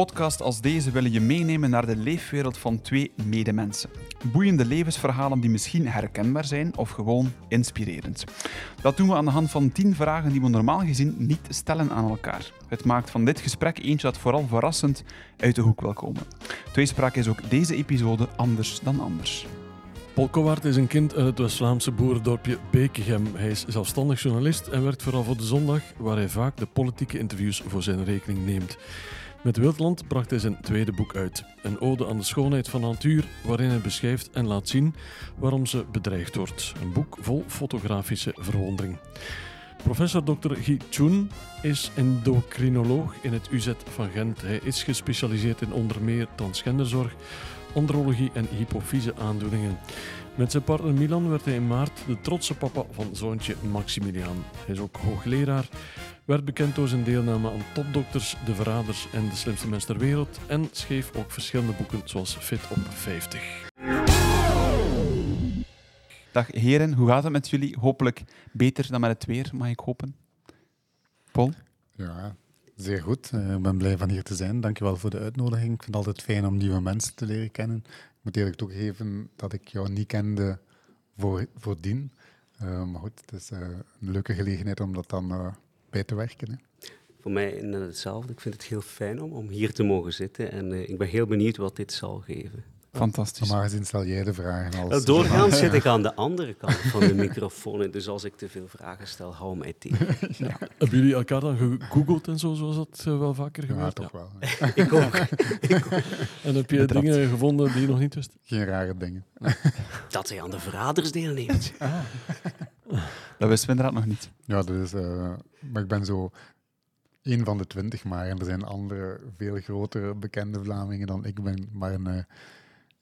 podcast als deze willen je meenemen naar de leefwereld van twee medemensen. Boeiende levensverhalen die misschien herkenbaar zijn of gewoon inspirerend. Dat doen we aan de hand van 10 vragen die we normaal gezien niet stellen aan elkaar. Het maakt van dit gesprek eentje dat vooral verrassend uit de hoek wil komen. Tweespraak is ook deze episode anders dan anders. Paul Kowaert is een kind uit het West-Vlaamse boerendorpje Bekegem. Hij is zelfstandig journalist en werkt vooral voor de Zondag, waar hij vaak de politieke interviews voor zijn rekening neemt. Met Wildland bracht hij zijn tweede boek uit. Een ode aan de schoonheid van natuur, waarin hij beschrijft en laat zien waarom ze bedreigd wordt. Een boek vol fotografische verwondering. Professor Dr. Guy Chun is endocrinoloog in het UZ van Gent. Hij is gespecialiseerd in onder meer transgenderzorg, andrologie en hypofyse-aandoeningen. Met zijn partner Milan werd hij in maart de trotse papa van zoontje Maximiliaan. Hij is ook hoogleraar, werd bekend door zijn deelname aan Topdokters, De Verraders en De Slimste Mens ter Wereld en schreef ook verschillende boeken zoals Fit op 50. Dag heren, hoe gaat het met jullie? Hopelijk beter dan met het weer, mag ik hopen. Paul? Ja, zeer goed. Uh, ik ben blij van hier te zijn. Dankjewel voor de uitnodiging. Ik vind het altijd fijn om nieuwe mensen te leren kennen. Ik moet eerlijk toegeven dat ik jou niet kende voor, voordien. Uh, maar goed, het is uh, een leuke gelegenheid om dat dan bij te werken. Hè. Voor mij net hetzelfde. Ik vind het heel fijn om, om hier te mogen zitten en ik ben heel benieuwd wat dit zal geven. Fantastisch. Normaal gezien stel jij de vragen als... Nou, doorgaans zit ik aan de andere kant van de microfoon. Dus als ik te veel vragen stel, hou mij tegen. Ja. Hebben jullie elkaar dan gegoogeld en zo, zoals dat uh, wel vaker gebeurt? Ja, toch wel. ik, ook. ik ook. En heb je dingen gevonden die je nog niet wist? Geen rare dingen. dat hij aan de verraders deelneemt. Ah. Dat wisten we inderdaad nog niet. Ja, dus, uh, maar ik ben zo één van de twintig maar. En er zijn andere, veel grotere bekende Vlamingen dan ik ben. Maar een... Uh,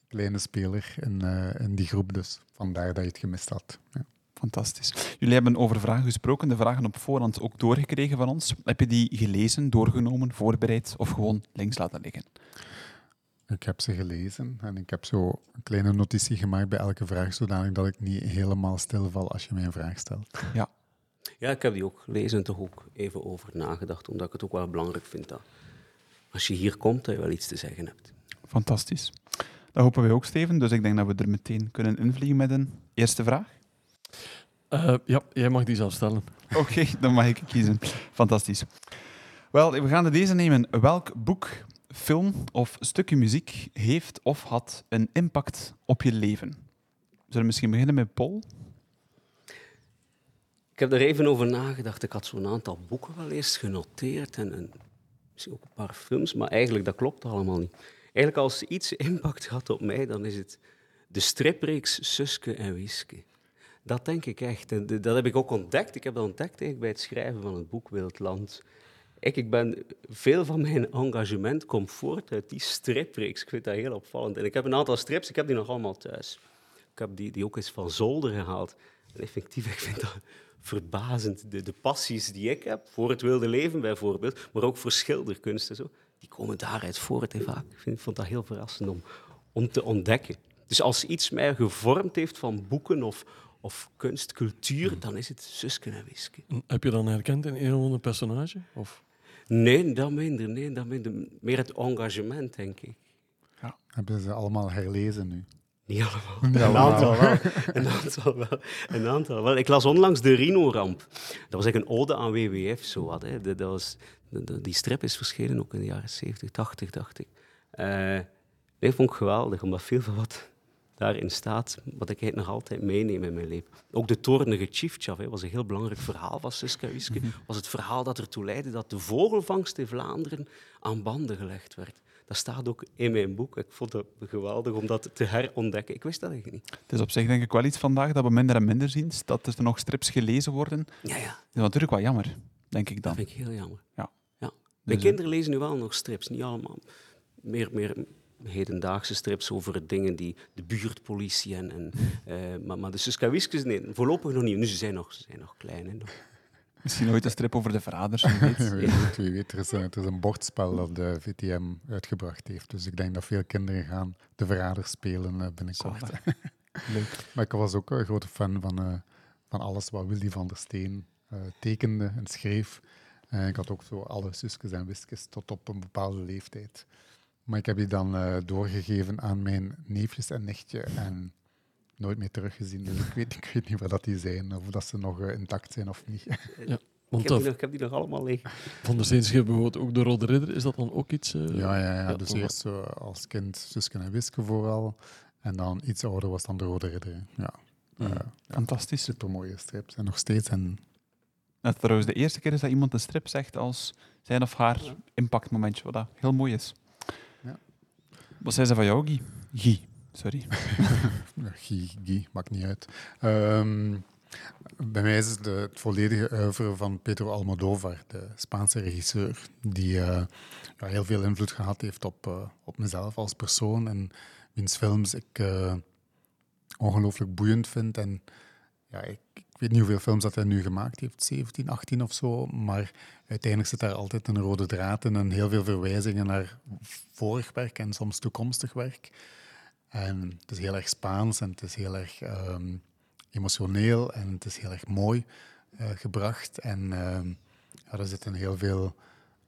kleine speler in, uh, in die groep. Dus vandaar dat je het gemist had. Ja. Fantastisch. Jullie hebben over vragen gesproken, de vragen op voorhand ook doorgekregen van ons. Heb je die gelezen, doorgenomen, voorbereid of gewoon links laten liggen? Ik heb ze gelezen en ik heb zo een kleine notitie gemaakt bij elke vraag, zodanig dat ik niet helemaal stilval als je mij een vraag stelt. Ja. Ja, ik heb die ook gelezen en toch ook even over nagedacht, omdat ik het ook wel belangrijk vind dat als je hier komt, dat je wel iets te zeggen hebt. Fantastisch. Dat hopen wij ook, Steven. Dus ik denk dat we er meteen kunnen invliegen met een eerste vraag. Uh, ja, jij mag die zelf stellen. Oké, okay, dan mag ik kiezen. Fantastisch. Wel, we gaan deze nemen. Welk boek, film of stukje muziek heeft of had een impact op je leven? Zullen we misschien beginnen met Paul? Ik heb er even over nagedacht. Ik had zo'n aantal boeken wel eerst genoteerd en, en misschien ook een paar films, maar eigenlijk dat klopt allemaal niet. Eigenlijk als iets impact had op mij, dan is het de stripreeks Suske en Wiske. Dat denk ik echt. En dat heb ik ook ontdekt. Ik heb dat ontdekt bij het schrijven van het boek Wildland. Ik, ik ben, veel van mijn engagement komt voort uit die stripreeks. Ik vind dat heel opvallend. En ik heb een aantal strips, ik heb die nog allemaal thuis. Ik heb die, die ook eens van zolder gehaald. En effectief, ik vind dat verbazend. De, de passies die ik heb, voor het wilde leven bijvoorbeeld, maar ook voor schilderkunst en zo, die komen daaruit voort. Hè, vaak. Ik, vind, ik vond dat heel verrassend om, om te ontdekken. Dus als iets mij gevormd heeft van boeken of, of kunst, cultuur, dan is het Suske en Wiske. Heb je dan herkend in een of ander personage? Of? Nee, dat minder. Nee, dat minder. Meer het engagement, denk ik. Ja. Hebben ze allemaal herlezen nu? Niet allemaal. een aantal wel. Een aantal wel. Een aantal wel. Ik las onlangs de Rino-ramp. Dat was eigenlijk een ode aan WWF. Zo wat, hè. Dat, was, die strip is verschenen ook in de jaren 70, 80, dacht ik. Uh, ik vond het geweldig, omdat veel van wat daarin staat, wat ik nog altijd meeneem in mijn leven. Ook de toornige Tjiftjaf was een heel belangrijk verhaal van Suske Wiske. Mhm. was het verhaal dat ertoe leidde dat de vogelvangst in Vlaanderen aan banden gelegd werd. Dat staat ook in mijn boek. Ik vond het geweldig om dat te herontdekken. Ik wist dat eigenlijk niet. Het is op zich denk ik wel iets vandaag dat we minder en minder zien. Dat er nog strips gelezen worden. Ja, ja. Dat is natuurlijk wel jammer, denk ik dan. Dat vind ik heel jammer. Ja. ja. Mijn dus, kinderen lezen nu wel nog strips. Niet allemaal. Meer, meer hedendaagse strips over dingen die de buurtpolitie en... en uh, maar, maar de Suskawiskes, nee, voorlopig nog niet. Nu, ze zijn nog, ze zijn nog klein. Hè, nog. Misschien ooit een strip over de verraders. Wie weet. wie weet, wie weet. Er, is een, er is een bordspel dat de VTM uitgebracht heeft. Dus ik denk dat veel kinderen gaan de verraders spelen uh, binnenkort. Leuk. Maar ik was ook een grote fan van, uh, van alles wat Willy van der Steen uh, tekende en schreef. En ik had ook zo alle zusjes en wisjes tot op een bepaalde leeftijd. Maar ik heb die dan eh, doorgegeven aan mijn neefjes en nichtje en nooit meer teruggezien. Dus ik weet, ik weet niet waar dat die zijn, of dat ze nog eh, intact zijn of niet. Want Ik heb, dat, die nog, ik heb die nog allemaal liggen. van der Steen schreef bijvoorbeeld ook de Rode Ridder. Is dat dan ook iets? eh, Ja, ja, ja. ja, dus eerst zo als kind zusje en wisje vooral. En dan iets ouder was dan de Rode Ridder. Ja, Mm. Fantastisch. super mooie strips. En nog steeds. En Het trouwens de eerste keer is dat iemand een strip zegt als zijn of haar Ja. impactmomentje, wat dat heel mooi is. Wat zei ze van jou, Guy? Guy, sorry. Guy, Guy, maakt niet uit. Ehm, bij mij is het de, het volledige oeuvre van Pedro Almodovar, de Spaanse regisseur, die eh, heel veel invloed gehad heeft op, eh, op mezelf als persoon en wiens films ik eh, ongelooflijk boeiend vind. En ja, ik weet niet hoeveel films dat hij nu gemaakt heeft, 17, 18 of zo, maar uiteindelijk zit daar altijd een rode draad in en heel veel verwijzingen naar vorig werk en soms toekomstig werk. En het is heel erg Spaans en het is heel erg ehm, emotioneel en het is heel erg mooi eh, gebracht. En ehm, ja, er zitten heel veel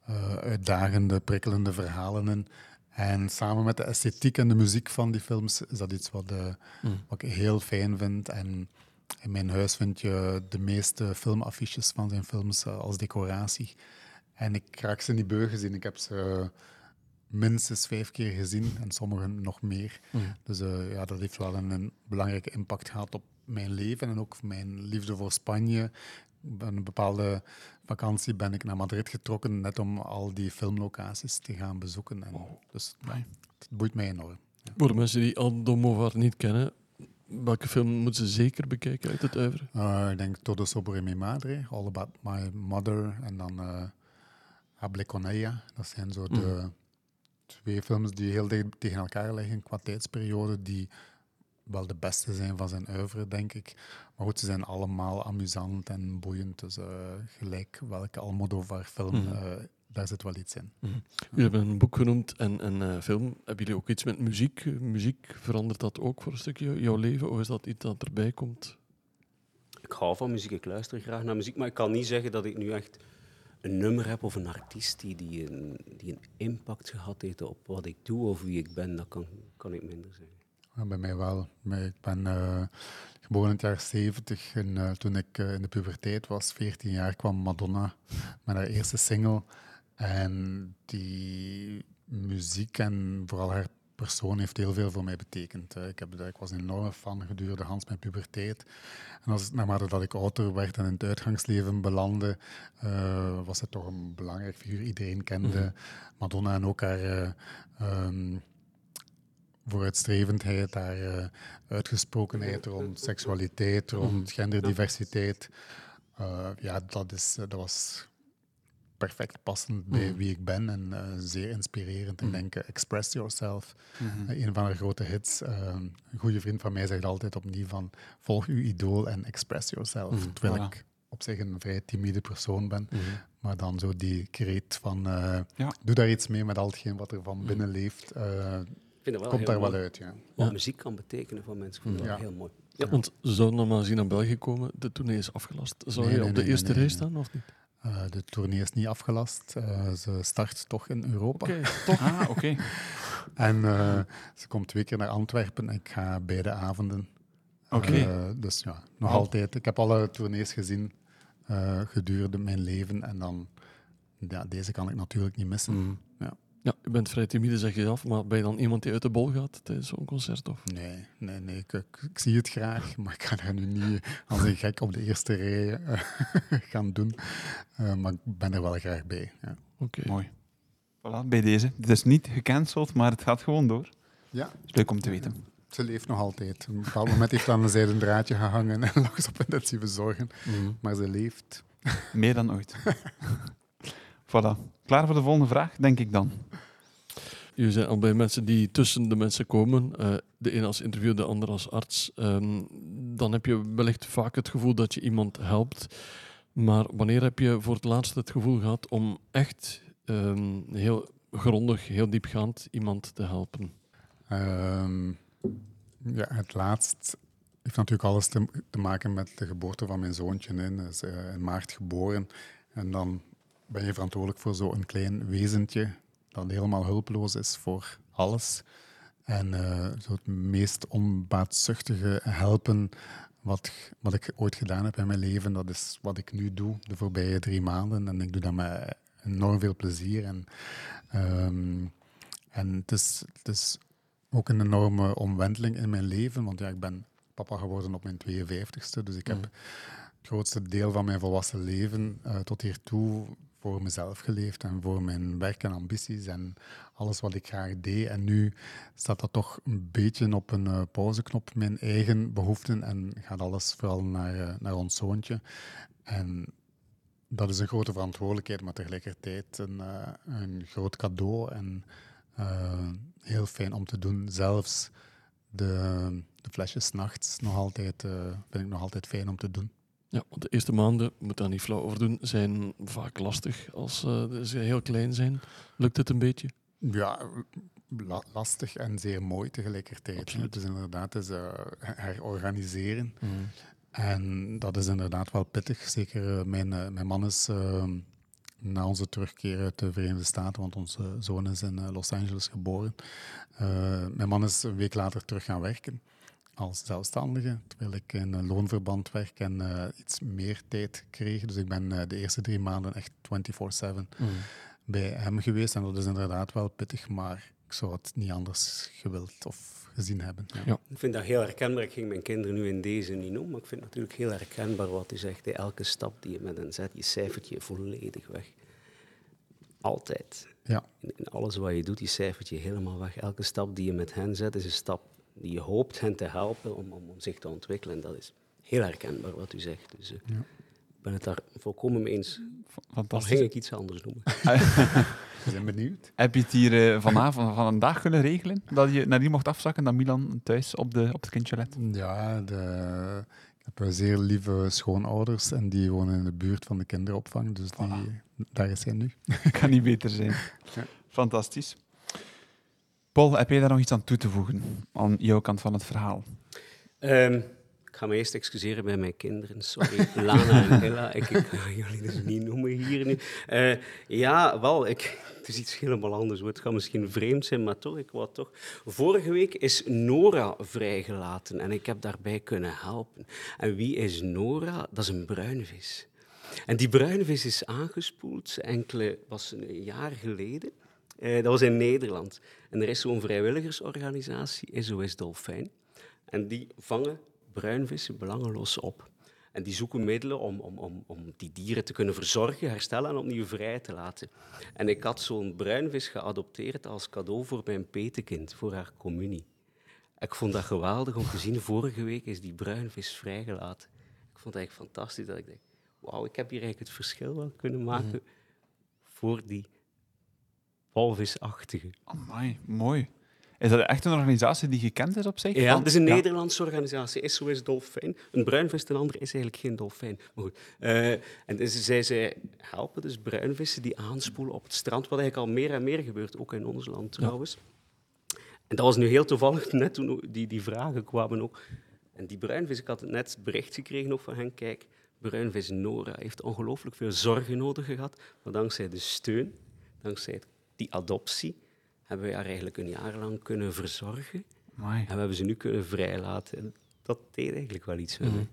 eh, uitdagende, prikkelende verhalen in. En samen met de esthetiek en de muziek van die films is dat iets wat, eh, Mm. wat ik heel fijn vind. En in mijn huis vind je de meeste filmaffiches van zijn films eh, als decoratie. En ik raak ze niet beu gezien. Ik heb ze minstens vijf keer gezien en sommigen nog meer. Mm. Dus eh, ja, dat heeft wel een, een belangrijke impact gehad op mijn leven en ook mijn liefde voor Spanje. Op een bepaalde vakantie ben ik naar Madrid getrokken, net om al die filmlocaties te gaan bezoeken. En dus ja, het boeit mij enorm. Voor de mensen die Almodovar niet kennen, welke film moeten ze zeker bekijken uit het uiveren? Eh, ik denk Todo sobre mi madre, All About My Mother en dan Hable con ella. Dat zijn zo de twee films die heel dicht tegen elkaar liggen qua tijdsperiode, die wel de beste zijn van zijn oeuvre, denk ik. Maar goed, ze zijn allemaal amusant en boeiend. Dus eh, gelijk welke Almodovar-film, Mhm. Daar zit wel iets in. Jullie hebben een boek genoemd en een eh, film. Hebben jullie ook iets met muziek? Muziek, verandert dat ook voor een stukje jouw leven? Of is dat iets dat erbij komt? Ik hou van muziek, ik luister graag naar muziek, maar ik kan niet zeggen dat ik nu echt een nummer heb of een artiest die, die, een, die een impact gehad heeft op wat ik doe of wie ik ben. Dat kan, kan ik minder zeggen. Ja, bij mij wel. Ik ben eh, geboren in het jaar 70 en eh, toen ik in de puberteit was, 14 jaar, kwam Madonna met haar eerste single. En die muziek en vooral haar persoon heeft heel veel voor mij betekend. Ik, heb, ik was een enorme fan gedurende Hans mijn puberteit. En als, naarmate dat ik ouder werd en in het uitgangsleven belandde, eh, was het toch een belangrijk figuur. Iedereen kende Madonna en ook haar... ehm, vooruitstrevendheid, haar eh, uitgesprokenheid rond seksualiteit, rond genderdiversiteit. Eh, ja, dat, is, dat was perfect passend bij wie ik ben en eh, zeer inspirerend. Ik denk, eh, Express Yourself, eh, een van haar grote hits. Eh, een goede vriend van mij zegt altijd opnieuw van, volg uw idool en express yourself. Terwijl voilà. ik op zich een vrij timide persoon ben. Maar dan zo die kreet van, eh, Ja. doe daar iets mee met al hetgeen wat er van binnen leeft. eh, Ik vind het wel komt daar wel uit, ja. Wat Ja. muziek kan betekenen voor mensen. Ik vind Ja. wel heel mooi. Ja. Want ze zouden normaal gezien naar België komen. De tournee is afgelast. Zou Nee, je nee, op de nee, eerste nee, rij nee. staan of niet? Eh, de tournee is niet afgelast. Eh, ze start toch in Europa. Oké, toch? Ah, oké. En eh, ze komt twee keer naar Antwerpen. Ik ga beide avonden. Oké. Eh, dus ja, nog Wauw. altijd. Ik heb alle tournees gezien eh, gedurende mijn leven. En dan, ja, deze kan ik natuurlijk niet missen. Mhm. Ja. Je bent vrij timide, zeg je af. Maar ben je dan iemand die uit de bol gaat tijdens zo'n concert? Of? Nee, nee, nee. Ik, ik, ik zie het graag, maar ik ga daar nu niet als een gek op de eerste rij eh, gaan doen. Eh, maar ik ben er wel graag bij. Ja. Oké. Mooi. Voilà, bij deze. Het is niet gecanceld, maar het gaat gewoon door. ja, is leuk om te weten. ze leeft nog altijd. Op een bepaald moment heeft aan een zijden draadje gehangen en lag ze op intensieve zorgen. Mhm. Maar ze leeft. Meer dan ooit. Voilà. Klaar voor de volgende vraag, denk ik dan. Jullie zijn al bij mensen die tussen de mensen komen. eh, de een als interview, de ander als arts. Ehm, dan heb je wellicht vaak het gevoel dat je iemand helpt. Maar wanneer heb je voor het laatst het gevoel gehad om echt ehm, heel grondig, heel diepgaand iemand te helpen? Ehm, ja, het laatst heeft natuurlijk alles te, te maken met de geboorte van mijn zoontje. Hij is eh, in maart geboren. En dan ben je verantwoordelijk voor zo'n klein wezentje dat helemaal hulpeloos is voor alles. En uh, zo het meest onbaatzuchtige helpen wat, wat ik ooit gedaan heb in mijn leven, dat is wat ik nu doe de voorbije drie maanden. En ik doe dat met enorm veel plezier. En, um, en het, is, het is ook een enorme omwenteling in mijn leven, want ja, ik ben papa geworden op mijn 52ste. Dus ik heb het grootste deel van mijn volwassen leven uh, tot hiertoe voor mezelf geleefd en voor mijn werk en ambities en alles wat ik graag deed. En nu staat dat toch een beetje op een uh, pauzeknop, mijn eigen behoeften, en gaat alles vooral naar, uh, naar ons zoontje. En dat is een grote verantwoordelijkheid, maar tegelijkertijd een, uh, een groot cadeau en heel fijn om te doen. Zelfs de, de flesjes nachts nog altijd, vind ik nog altijd fijn om te doen. Ja, want de eerste maanden, moet daar niet flauw over doen, zijn vaak lastig als uh, ze heel klein zijn. Lukt het een beetje? Ja, lastig en zeer mooi tegelijkertijd. Het is inderdaad is, uh, herorganiseren. Mm. En dat is inderdaad wel pittig. Zeker uh, mijn, mijn man is na onze terugkeer uit de Verenigde Staten, want onze zoon is in Los Angeles geboren. mijn man is een week later terug gaan werken als zelfstandige, terwijl ik in een loonverband werk en uh, iets meer tijd kreeg. Dus ik ben uh, de eerste drie maanden echt 24-7 mm. bij hem geweest. En dat is inderdaad wel pittig, maar ik zou het niet anders gewild of gezien hebben. Ja. Ja. Ik vind dat heel herkenbaar. Ik ging mijn kinderen nu in deze niet noemen, maar ik vind het natuurlijk heel herkenbaar wat u zegt. Elke stap die je met hen zet, je cijfert je volledig weg. Altijd. Ja. In, in alles wat je doet, je cijfert je helemaal weg. Elke stap die je met hen zet, is een stap je hoopt hen te helpen om, om, zich te ontwikkelen. En dat is heel herkenbaar wat u zegt. Dus uh, ja. ik ben het daar volkomen mee eens. Al ging ik iets anders noemen. We zijn benieuwd. Heb je het hier uh, vanavond van een dag kunnen regelen? Dat je naar die mocht afzakken, dat Milan thuis op, de, op het kindje let? Ja, de, ik heb zeer lieve schoonouders en die wonen in de buurt van de kinderopvang. Dus die, daar is hij nu. kan niet beter zijn. Ja. Fantastisch. Paul, heb jij daar nog iets aan toe te voegen, aan jouw kant van het verhaal? Um, ik ga me eerst excuseren bij mijn kinderen. Sorry, Lana en Ella. Ik, ik ga jullie dus niet noemen hier nu. Uh, ja, wel, ik, het is iets helemaal anders. Het gaat misschien vreemd zijn, maar toch, ik wou toch... Vorige week is Nora vrijgelaten en ik heb daarbij kunnen helpen. En wie is Nora? Dat is een bruinvis. En die bruinvis is aangespoeld enkele, was een jaar geleden. Uh, dat was in Nederland. En er is zo'n vrijwilligersorganisatie, SOS Dolfijn. En die vangen bruinvissen belangeloos op. En die zoeken middelen om, om, om, om die dieren te kunnen verzorgen, herstellen en opnieuw vrij te laten. En ik had zo'n bruinvis geadopteerd als cadeau voor mijn petekind, voor haar communie. Ik vond dat geweldig om te zien. Vorige week is die bruinvis vrijgelaten. Ik vond het eigenlijk fantastisch dat ik dacht, wauw, ik heb hier eigenlijk het verschil wel kunnen maken mhm. voor die walvisachtige. Amai, mooi. Is dat echt een organisatie die gekend is op zich? Ja, het is een Nederlandse organisatie, SOS Dolfijn. Een bruinvis, een ander is eigenlijk geen dolfijn. Maar goed. Uh, en dus zij, zij helpen dus bruinvissen die aanspoelen op het strand, wat eigenlijk al meer en meer gebeurt, ook in ons land trouwens. En dat was nu heel toevallig, net toen die, die vragen kwamen ook. En die bruinvis, ik had net bericht gekregen ook van hen, kijk, bruinvis Nora heeft ongelooflijk veel zorgen nodig gehad, maar dankzij de steun, dankzij het die adoptie hebben we haar eigenlijk een jaar lang kunnen verzorgen. En we hebben ze nu kunnen vrijlaten. Dat deed eigenlijk wel iets met mm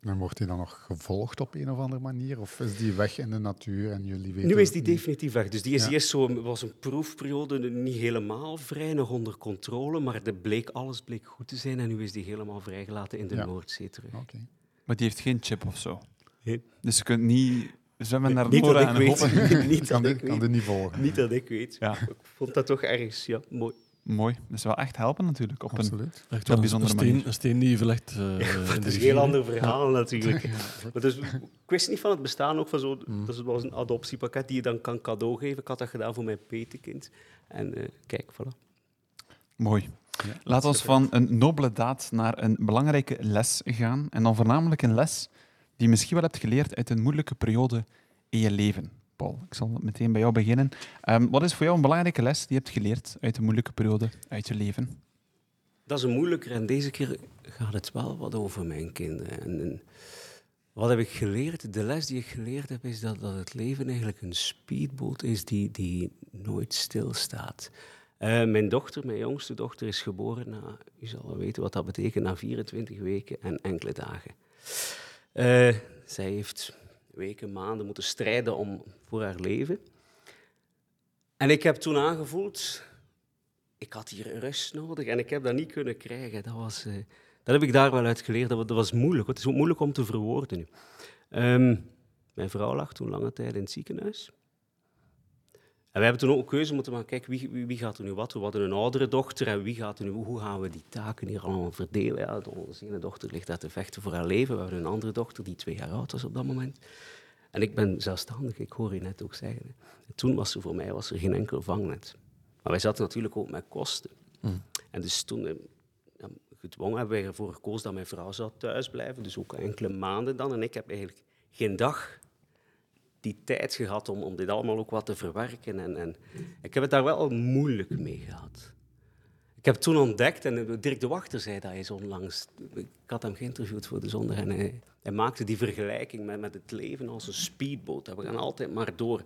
En wordt hij dan nog gevolgd op een of andere manier? Of is die weg in de natuur en jullie weten... Nu is die definitief weg. Dus die is eerst zo, was een proefperiode niet helemaal vrij, nog onder controle, maar de bleek, alles bleek goed te zijn en nu is die helemaal vrijgelaten in de Noordzee terug. Okay. Maar die heeft geen chip of zo? Nee. Dus je kunt niet zwemmen naar niet Nora en hoppen. niet kan, dat ik kan niet volgen. Niet dat ik weet. Ja. Ik vond dat toch ergens ja, mooi. Mooi. Dat is wel echt helpen natuurlijk. Op Absoluut. een, echt een bijzondere een steen, manier. Een steen die je verlegt. Uh, ja, het is een heel ander verhaal natuurlijk. maar dus, ik wist niet van het bestaan ook van zo. Mm. Dat was een adoptiepakket die je dan kan cadeau geven. Ik had dat gedaan voor mijn petekind. En uh, kijk, voilà. Mooi. Ja, Laten we van een nobele daad naar een belangrijke les gaan. En dan voornamelijk een les die misschien wel hebt geleerd uit een moeilijke periode in je leven. Paul, ik zal meteen bij jou beginnen. Um, wat is voor jou een belangrijke les die je hebt geleerd uit een moeilijke periode uit je leven? Dat is een moeilijker en deze keer gaat het wel wat over mijn kinderen. En, en Wat heb ik geleerd? De les die ik geleerd heb is dat, dat het leven eigenlijk een speedboot is die, die nooit stilstaat. Uh, mijn dochter, mijn jongste dochter, is geboren na, u zal wel weten wat dat betekent, na 24 weken en enkele dagen. Uh, zij heeft weken, maanden moeten strijden om, voor haar leven. En ik heb toen aangevoeld, ik had hier rust nodig en ik heb dat niet kunnen krijgen. Dat, was, uh, dat heb ik daar wel uit geleerd. Dat, was moeilijk. Het is ook moeilijk om te verwoorden nu. Um, mijn vrouw lag toen lange tijd in het ziekenhuis. En we hebben toen ook een keuze moeten maken. Kijk, wie, wie, wie, gaat er nu wat? We hadden een oudere dochter en wie gaat er nu, hoe gaan we die taken hier allemaal verdelen? Ja, onze ene dochter ligt daar te vechten voor haar leven. We hebben een andere dochter die twee jaar oud was op dat moment. En ik ben zelfstandig, ik hoor je net ook zeggen. En toen was er voor mij was er geen enkel vangnet. Maar wij zaten natuurlijk ook met kosten. Mm. En dus toen eh, ja, gedwongen hebben wij ervoor gekozen dat mijn vrouw zou thuisblijven. Dus ook enkele maanden dan. En ik heb eigenlijk geen dag die tijd gehad om, om dit allemaal ook wat te verwerken. En, en ik heb het daar wel moeilijk mee gehad. Ik heb toen ontdekt, en Dirk de Wachter zei dat eens onlangs, ik had hem geïnterviewd voor de zondag, en hij, hij maakte die vergelijking met, met het leven als een speedboot. We gaan altijd maar door.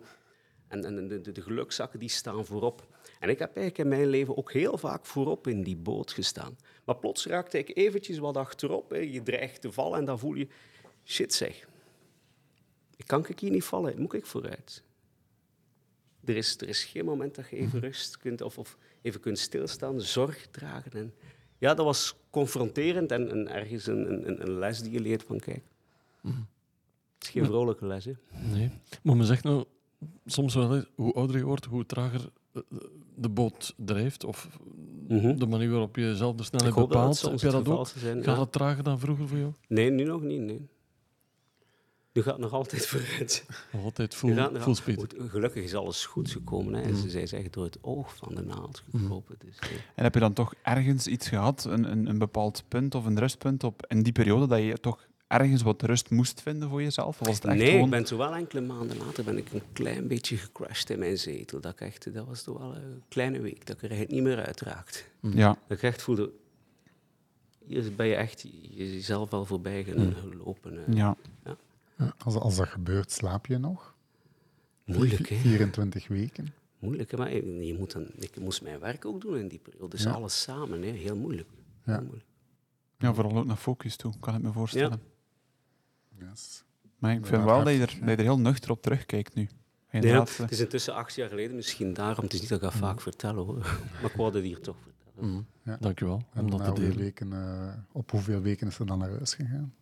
En, en de, de, de gelukzakken die staan voorop. En ik heb eigenlijk in mijn leven ook heel vaak voorop in die boot gestaan. Maar plots raakte ik eventjes wat achterop. Hè. Je dreigt te vallen en dan voel je... Shit zeg, kan ik hier niet vallen, moet ik vooruit. Er is, er is geen moment dat je even mhm. rust kunt of, of even kunt stilstaan, zorg dragen. En ja, dat was confronterend en, en ergens een, een, een, les die je leert van kijk. Mhm. Het is geen vrolijke les, hè? Nee. Maar men zegt nou soms wel, hoe ouder je wordt, hoe trager de boot drijft. Of mhm. de manier waarop je zelf de snelheid bepaalt. Heb je dat ook? Gaat het trager dan vroeger voor jou? Nee, nu nog niet. Nee. Nu gaat nog altijd vooruit. Nog altijd full, full speed. Gelukkig is alles goed gekomen. Hè. Mm. Zij zeggen door het oog van de naald mm. gekropen. Dus, En heb je dan toch ergens iets gehad, een, een, een bepaald punt of een rustpunt op, in die periode, dat je toch ergens wat rust moest vinden voor jezelf? Of was het echt nee, gewoon... ik ben zo wel enkele maanden later ben ik een klein beetje gecrashed in mijn zetel. Dat, echt, dat was toch wel een kleine week, dat ik er eigenlijk niet meer uitraakte. Mm. Ja. Dat ik echt voelde... Hier ben je echt jezelf wel voorbij gelopen. Mm. Ja. Ja. Als, als dat gebeurt, slaap je nog? Moeilijk, hè? 24 weken. Moeilijk, hè? maar je moet dan, ik moest mijn werk ook doen in die periode. Dus alles samen, hè? heel moeilijk. Ja. Heel moeilijk. ja, vooral ook naar focus toe, kan ik me voorstellen. Ja. Yes. Maar ik vind wel dat je, er, dat je er heel nuchter op terugkijkt nu. Ja, het is intussen acht jaar geleden, misschien daarom. Het is niet dat ik dat vaak vertel hoor. Maar ik wou het hier toch vertellen. Mm. Ja. Dankjewel. En om dat te delen. Weken, uh, op hoeveel weken is er dan naar huis gegaan?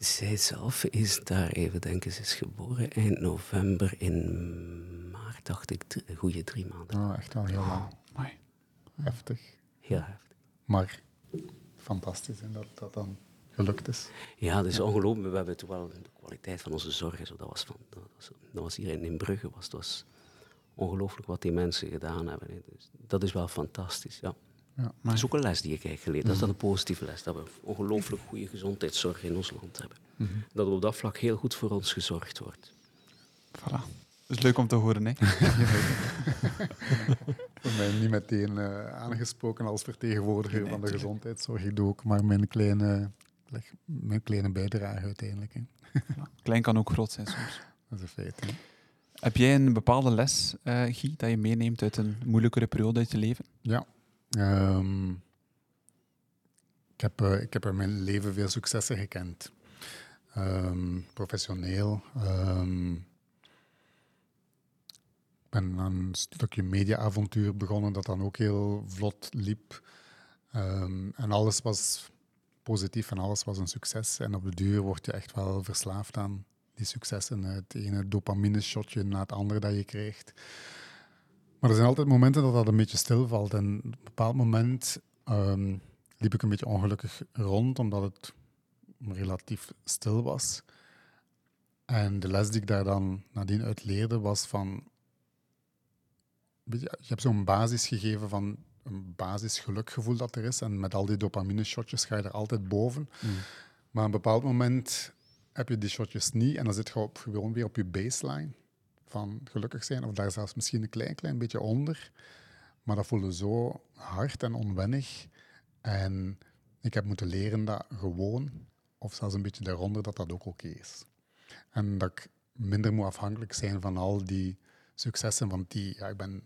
Zij zelf is daar, even denken, ze is geboren eind november. In maart dacht ik, een goede drie maanden. Oh, echt wel heel lang. Oh, heftig. Heel heftig. Maar fantastisch en dat dat dan gelukt is. Ja, dat is ja. ongelooflijk. We hebben toch wel de kwaliteit van onze zorg. Zo, dat, was van, dat, was, dat was hier in Brugge. Was, dat was ongelooflijk wat die mensen gedaan hebben. Dus dat is wel fantastisch, ja. Ja, maar... Dat is ook een les die ik heb geleerd. Dat is dan een positieve les. Dat we ongelooflijk goede gezondheidszorg in ons land hebben. Mm -hmm. Dat op dat vlak heel goed voor ons gezorgd wordt. Voilà. Dat is leuk om te horen, hè? voor mij niet meteen uh, aangesproken als vertegenwoordiger nee, van de gezondheidszorg. Ik doe ook maar mijn kleine, mijn kleine bijdrage uiteindelijk. Hè. Klein kan ook groot zijn soms. Dat is een feit. Hè. Heb jij een bepaalde les, uh, Guy, dat je meeneemt uit een moeilijkere periode uit je leven? Ja, Um, ik, heb, uh, ik heb in mijn leven veel successen gekend. Um, professioneel. Um, ik ben aan een stukje mediaavontuur begonnen dat dan ook heel vlot liep. en alles was positief en alles was een succes. En op de duur word je echt wel verslaafd aan die successen. Het ene dopamine-shotje na het andere dat je krijgt. Maar er zijn altijd momenten dat dat een beetje stilvalt. En op een bepaald moment um, liep ik een beetje ongelukkig rond, omdat het relatief stil was. En de les die ik daar dan nadien uit leerde was van... Je hebt zo'n basis gegeven van een basisgelukgevoel dat er is. En met al die dopamine-shotjes ga je er altijd boven. Mm. Maar op een bepaald moment heb je die shotjes niet en dan zit je op, gewoon weer op je baseline van gelukkig zijn, of daar zelfs misschien een klein, klein beetje onder. Maar dat voelde zo hard en onwennig. En ik heb moeten leren dat gewoon of zelfs een beetje daaronder, dat dat ook oké is. En dat ik minder moet afhankelijk zijn van al die successen, want die, ja, ik ben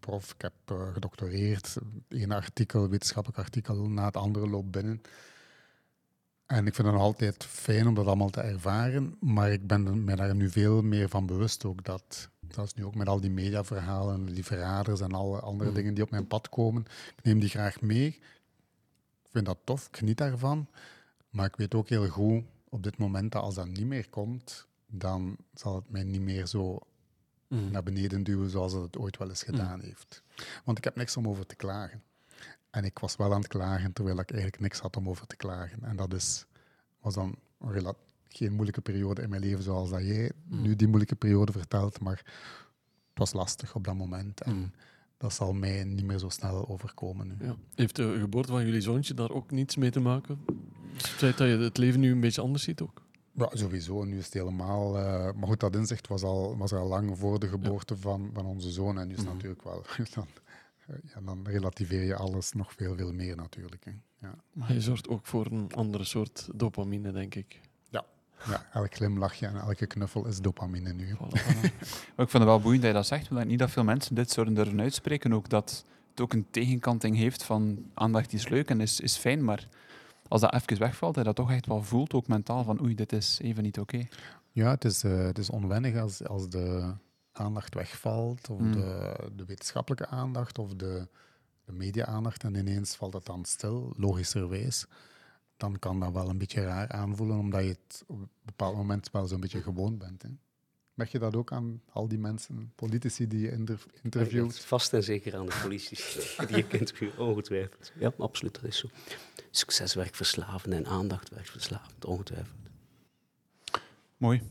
prof, ik heb uh, gedoctoreerd, één artikel, wetenschappelijk artikel na het andere loopt binnen. En ik vind het altijd fijn om dat allemaal te ervaren, maar ik ben me daar nu veel meer van bewust ook dat, zelfs nu ook met al die mediaverhalen, die verraders en alle andere mm. dingen die op mijn pad komen, ik neem die graag mee. Ik vind dat tof, ik geniet daarvan, maar ik weet ook heel goed op dit moment dat als dat niet meer komt, dan zal het mij niet meer zo mm. naar beneden duwen zoals het ooit wel eens gedaan mm. heeft. Want ik heb niks om over te klagen. En ik was wel aan het klagen, terwijl ik eigenlijk niks had om over te klagen. En dat is, was dan geen moeilijke periode in mijn leven zoals dat jij mm. nu die moeilijke periode vertelt, maar het was lastig op dat moment. En mm. dat zal mij niet meer zo snel overkomen nu. Ja. Heeft de geboorte van jullie zoontje daar ook niets mee te maken? Het feit dat je het leven nu een beetje anders ziet ook? Ja, sowieso. Nu is het helemaal... Uh, maar goed, dat inzicht was, al, was al lang voor de geboorte van, van onze zoon. En nu is het mm. natuurlijk wel... Dan, ja, dan relativeer je alles nog veel, veel meer natuurlijk. Hè. Ja. Maar je zorgt ook voor een andere soort dopamine, denk ik. Ja, ja elk glimlachje en elke knuffel is dopamine nu. ik vind het wel boeiend dat je dat zegt, want niet dat veel mensen dit soort durven uitspreken. Ook dat het ook een tegenkanting heeft van aandacht is leuk en is, is fijn, maar als dat even wegvalt, dat je dat toch echt wel voelt, ook mentaal, van oei, dit is even niet oké. Ja, het is, uh, het is onwennig als, als de aandacht wegvalt, of mm. de, de, wetenschappelijke aandacht, of de, de media-aandacht, en ineens valt het dan stil, logischerwijs, dan kan dat wel een beetje raar aanvoelen, omdat je het op een bepaald moment wel zo'n beetje gewoon bent. Hè. Merk je dat ook aan al die mensen, politici die je inter interviewt? Vast en zeker aan de politici die je kent, ongetwijfeld. Ja, absoluut, dat is zo. Succes werkt verslavend en aandacht werkt verslavend, ongetwijfeld. Mooi.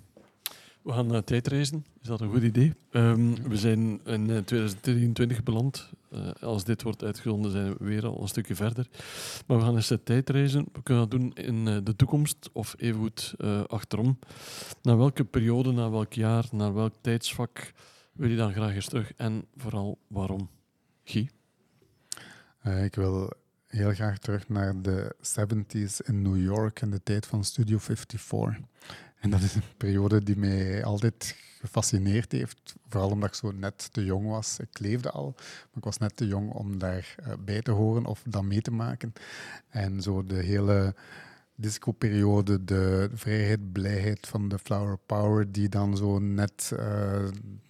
We gaan uh, tijdreizen. Is dat een goed idee? Um, we zijn in 2023 eh, beland. Uh, als dit wordt uitgezonden, zijn we weer al een stukje verder. Maar we gaan eens tijdreizen. We kunnen dat doen in de toekomst of even goed achterom. Naar welke periode, naar welk jaar, naar welk tijdsvak wil je dan graag eens terug? En vooral waarom? Guy? ik wil heel graag terug naar de 70s in New York en de tijd van Studio 54. En dat is een periode die mij altijd gefascineerd heeft. Vooral omdat ik zo net te jong was. Ik leefde al, maar ik was net te jong om daar uh, bij te horen of dat mee te maken. En zo de hele disco-periode, de vrijheid, blijheid van de Flower Power, die dan zo net uh,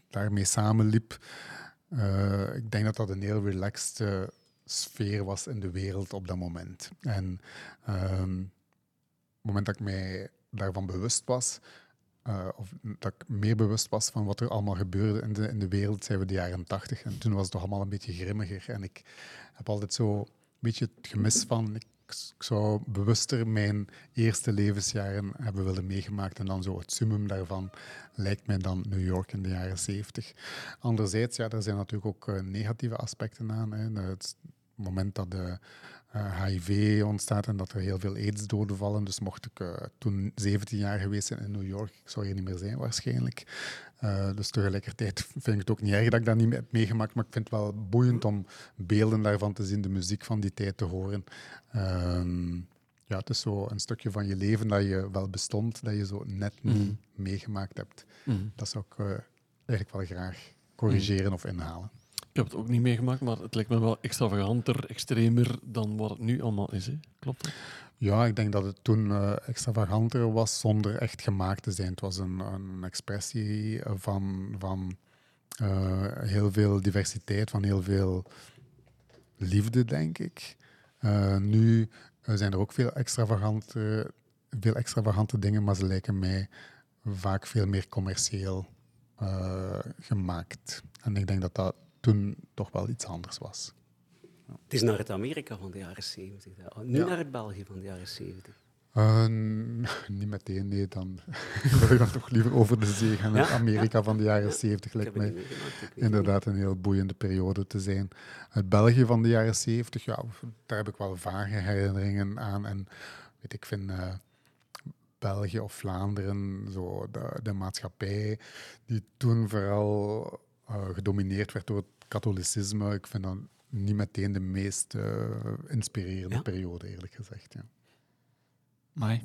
daarmee samenliep. Uh, ik denk dat dat een heel relaxed sfeer was in de wereld op dat moment. En um, het moment dat ik mij daarvan bewust was, uh, of dat ik meer bewust was van wat er allemaal gebeurde in de, in de wereld, zijn we de jaren tachtig. En toen was het toch allemaal een beetje grimmiger. En ik heb altijd zo een beetje het gemis van, ik, zou bewuster mijn eerste levensjaren hebben willen meegemaakt. En dan zo het summum daarvan lijkt mij dan New York in de jaren zeventig. Anderzijds, ja, er zijn natuurlijk ook uh, negatieve aspecten aan. Hè. Het moment dat de HIV eh, ontstaat en dat er heel veel aids-doden vallen. Dus mocht ik uh, toen 17 jaar geweest zijn in New York, ik zou hier niet meer zijn waarschijnlijk. Uh, dus tegelijkertijd vind ik het ook niet erg dat ik dat niet heb meegemaakt, maar ik vind het wel boeiend om beelden daarvan te zien, de muziek van die tijd te horen. Uh, ja, het is zo een stukje van je leven dat je wel bestond, dat je zo net niet mm. meegemaakt hebt. Mm. Dat zou ik eigenlijk wel graag corrigeren mm. of inhalen. Heb het ook niet meegemaakt, maar het lijkt me wel extravaganter, extremer dan wat het nu allemaal is. Hè? Klopt dat? Ja, ik denk dat het toen uh, extravaganter was zonder echt gemaakt te zijn. Het was een, een expressie van, van uh, heel veel diversiteit, van heel veel liefde, denk ik. Uh, nu zijn er ook veel extravagante, veel extravagante dingen, maar ze lijken mij vaak veel meer commercieel gemaakt. En ik denk dat dat toen toch wel iets anders was. Ja. Het is naar het Amerika van de jaren 70. Nu naar het België van de jaren 70. Uh, niet meteen, nee. Dan wil ik dan toch liever over de zee gaan naar Amerika van de jaren 70. Lijkt mij inderdaad een heel boeiende periode te zijn. Het België van de jaren 70, ja, daar heb ik wel vage herinneringen aan. En weet ik, vind uh, België of Vlaanderen, zo de, de maatschappij, die toen vooral uh, gedomineerd werd door het katholicisme. Ik vind dat niet meteen de meest uh, inspirerende periode, eerlijk gezegd. Ja. Maar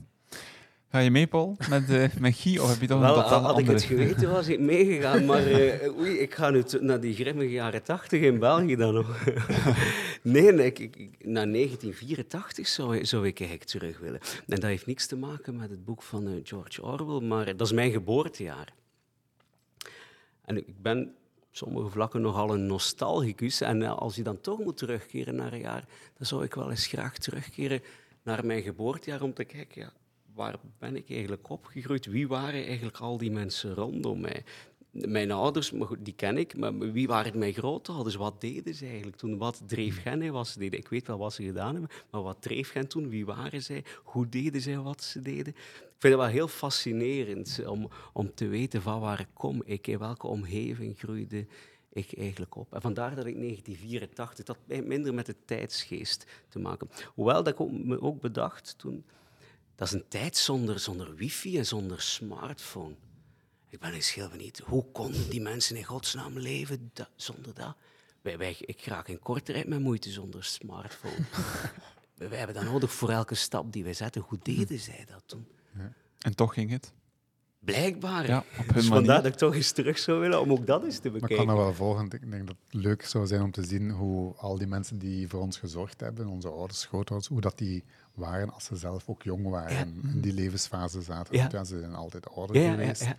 Ga je mee, Paul, met, uh, met Guy? Of heb je toch Wel, een totaal had ik het geweten, was ik meegegaan. Maar uh, oei, ik ga nu naar die grimmige jaren tachtig in België dan nog. nee, nee ik, ik, naar 1984 zou, zou ik eigenlijk terug willen. En dat heeft niks te maken met het boek van uh, George Orwell, maar dat is mijn geboortejaar. En ik ben sommige vlakken nogal een nostalgicus. En als je dan toch moet terugkeren naar een jaar, dan zou ik wel eens graag terugkeren naar mijn geboortejaar om te kijken, ja, waar ben ik eigenlijk opgegroeid? Wie waren eigenlijk al die mensen rondom mij? Mijn ouders, maar die ken ik, maar wie waren mijn grootouders? Wat deden ze eigenlijk toen? Wat dreef hen ze deden? Ik weet wel wat ze gedaan hebben, maar wat dreef hen toen? Wie waren zij? Hoe deden zij wat ze deden? Ik vind het wel heel fascinerend om, om te weten van waar ik kom. Ik, in welke omgeving groeide ik eigenlijk op. En vandaar dat ik 1984, dat heeft minder met de tijdsgeest te maken. Hoewel dat ik ook, me ook bedacht toen dat is een tijd zonder, zonder wifi en zonder smartphone. Ik ben eens heel benieuwd, hoe konden die mensen in godsnaam leven zonder dat? Wij, wij, ik raak in korte tijd met moeite zonder smartphone. wij hebben dat nodig voor elke stap die wij zetten. Hoe deden zij dat toen? En toch ging het? Blijkbaar. Ja, op hun dus manier. vandaar dat ik toch eens terug zou willen om ook dat eens te Maar ik bekijken. kan dat wel volgen. Ik denk dat het leuk zou zijn om te zien hoe al die mensen die voor ons gezorgd hebben, onze ouders, schootouders, hoe dat die waren als ze zelf ook jong waren en in die levensfase zaten. Ja. Want ja, ze zijn altijd ouder ja, ja, ja, geweest. ja.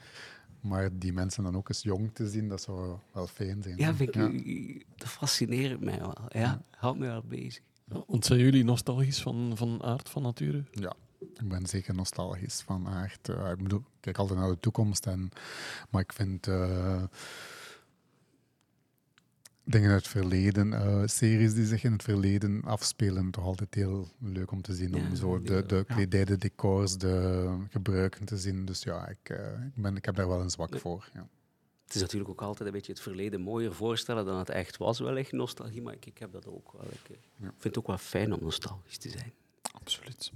Maar die mensen dan ook eens jong te zien, dat zou wel fijn zijn. Ja, vind ik, dat fascineert mij wel. Ja, houdt mij wel bezig. Ja, want zijn jullie nostalgisch van, van aard, van nature? Ja, ik ben zeker nostalgisch van aard. Uh, ik bedoel, ik kijk altijd naar de toekomst, en, maar ik vind uh, dingen uit het verleden, uh, series die zich in het verleden afspelen, toch altijd heel leuk om te zien. Ja, om zo de, de kledij, de decors, de gebruiken te zien. Dus ja, ik, ik, ben, ik heb daar wel een zwak voor. Ja. Het is natuurlijk ook altijd een beetje het verleden mooier voorstellen dan het echt was, wellicht nostalgie, maar ik, ik heb dat ook wel. Ik, ja. vind het ook wel fijn om nostalgisch te zijn. Absoluut.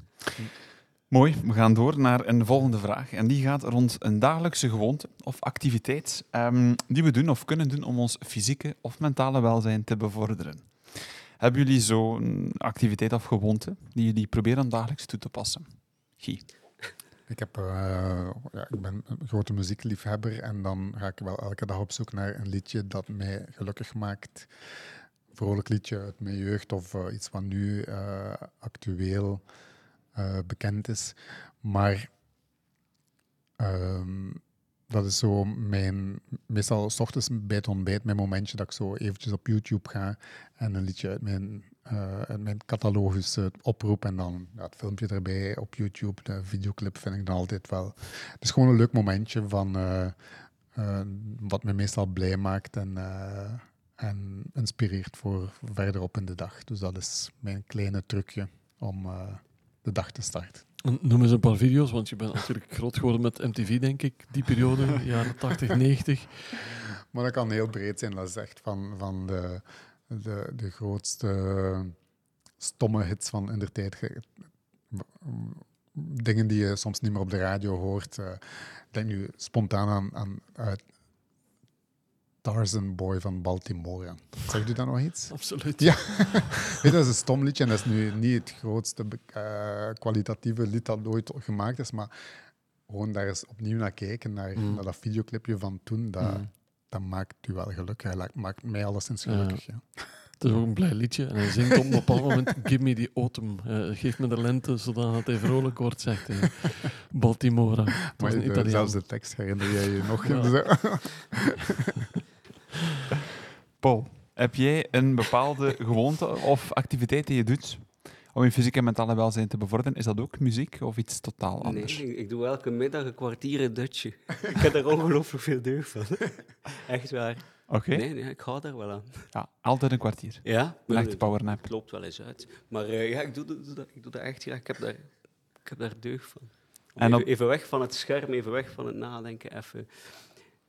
Mooi, we gaan door naar een volgende vraag. En die gaat rond een dagelijkse gewoonte of activiteit um, die we doen of kunnen doen om ons fysieke of mentale welzijn te bevorderen. Hebben jullie zo'n activiteit of gewoonte die jullie proberen dagelijks toe te passen? Guy. Ik, heb, uh, ja, ik ben een grote muziekliefhebber en dan ga ik wel elke dag op zoek naar een liedje dat mij gelukkig maakt. Een vrolijk liedje uit mijn jeugd of uh, iets wat nu uh, actueel bekend is. Maar um, dat is zo mijn, meestal s ochtends bij het ontbijt, mijn momentje dat ik zo eventjes op YouTube ga en een liedje uit mijn, uh, uit mijn catalogus uh, oproep en dan ja, het filmpje erbij op YouTube, de videoclip vind ik dan altijd wel. Het is gewoon een leuk momentje van wat me meestal blij maakt en, en inspireert voor verderop in de dag. Dus dat is mijn kleine trucje om de dag te starten. Noem eens een paar video's, want je bent natuurlijk groot geworden met MTV, denk ik, die periode, jaren 80, 90. Maar dat kan heel breed zijn. Dat is echt van, van de, de, de grootste stomme hits van in de tijd. Dingen die je soms niet meer op de radio hoort. Ik denk nu spontaan aan, aan Tarzan Boy van Baltimore. Zegt u dat nog iets? Absoluut. Ja, Weet, dat is een stom liedje en dat is nu niet het grootste uh, kwalitatieve lied dat ooit gemaakt is, maar gewoon daar eens opnieuw naar kijken, naar, mm. naar dat videoclipje van toen, dat, mm. dat maakt u wel gelukkig. Dat maakt mij alleszins gelukkig. Ja. Ja. Het is ook een blij liedje en hij zingt op een bepaald moment Give me the autumn. Uh, geef me de lente, zodat hij vrolijk wordt, zegt hij. Baltimore. Maar zelfs de tekst herinner jij je nog. Ja. Paul, heb jij een bepaalde gewoonte of activiteit die je doet om je fysiek en mentale welzijn te bevorderen? Is dat ook muziek of iets totaal anders? Nee, ik doe elke middag een kwartier een dutje. ik heb er ongelooflijk veel deugd van. Echt waar. Oké. Okay. Nee, nee, ik hou daar wel aan. Ja, altijd een kwartier. Ja. Een echte powernap. Het loopt wel eens uit. Maar uh, ja, ik doe, doe, doe, ik doe dat echt graag. Ik heb daar, ik heb daar deugd van. En even, op... even weg van het scherm, even weg van het nadenken, even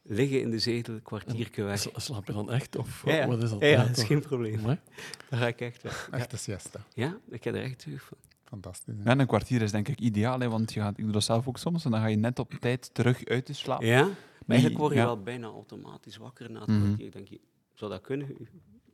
liggen in de zetel, een kwartiertje weg. Slaap je dan echt? Of ja, ja. wat is dat? Ja, ja dat is geen probleem. Nee? Dan ga ik echt weg. Echte siesta. Ja, ik heb er echt terug van. Fantastisch. En een kwartier is denk ik ideaal, hè, want je gaat, ik doe dat zelf ook soms en dan ga je net op tijd terug uit de slaap. Ja, maar eigenlijk word je ja. wel bijna automatisch wakker na het kwartier. Mm -hmm. Denk je, zou dat kunnen?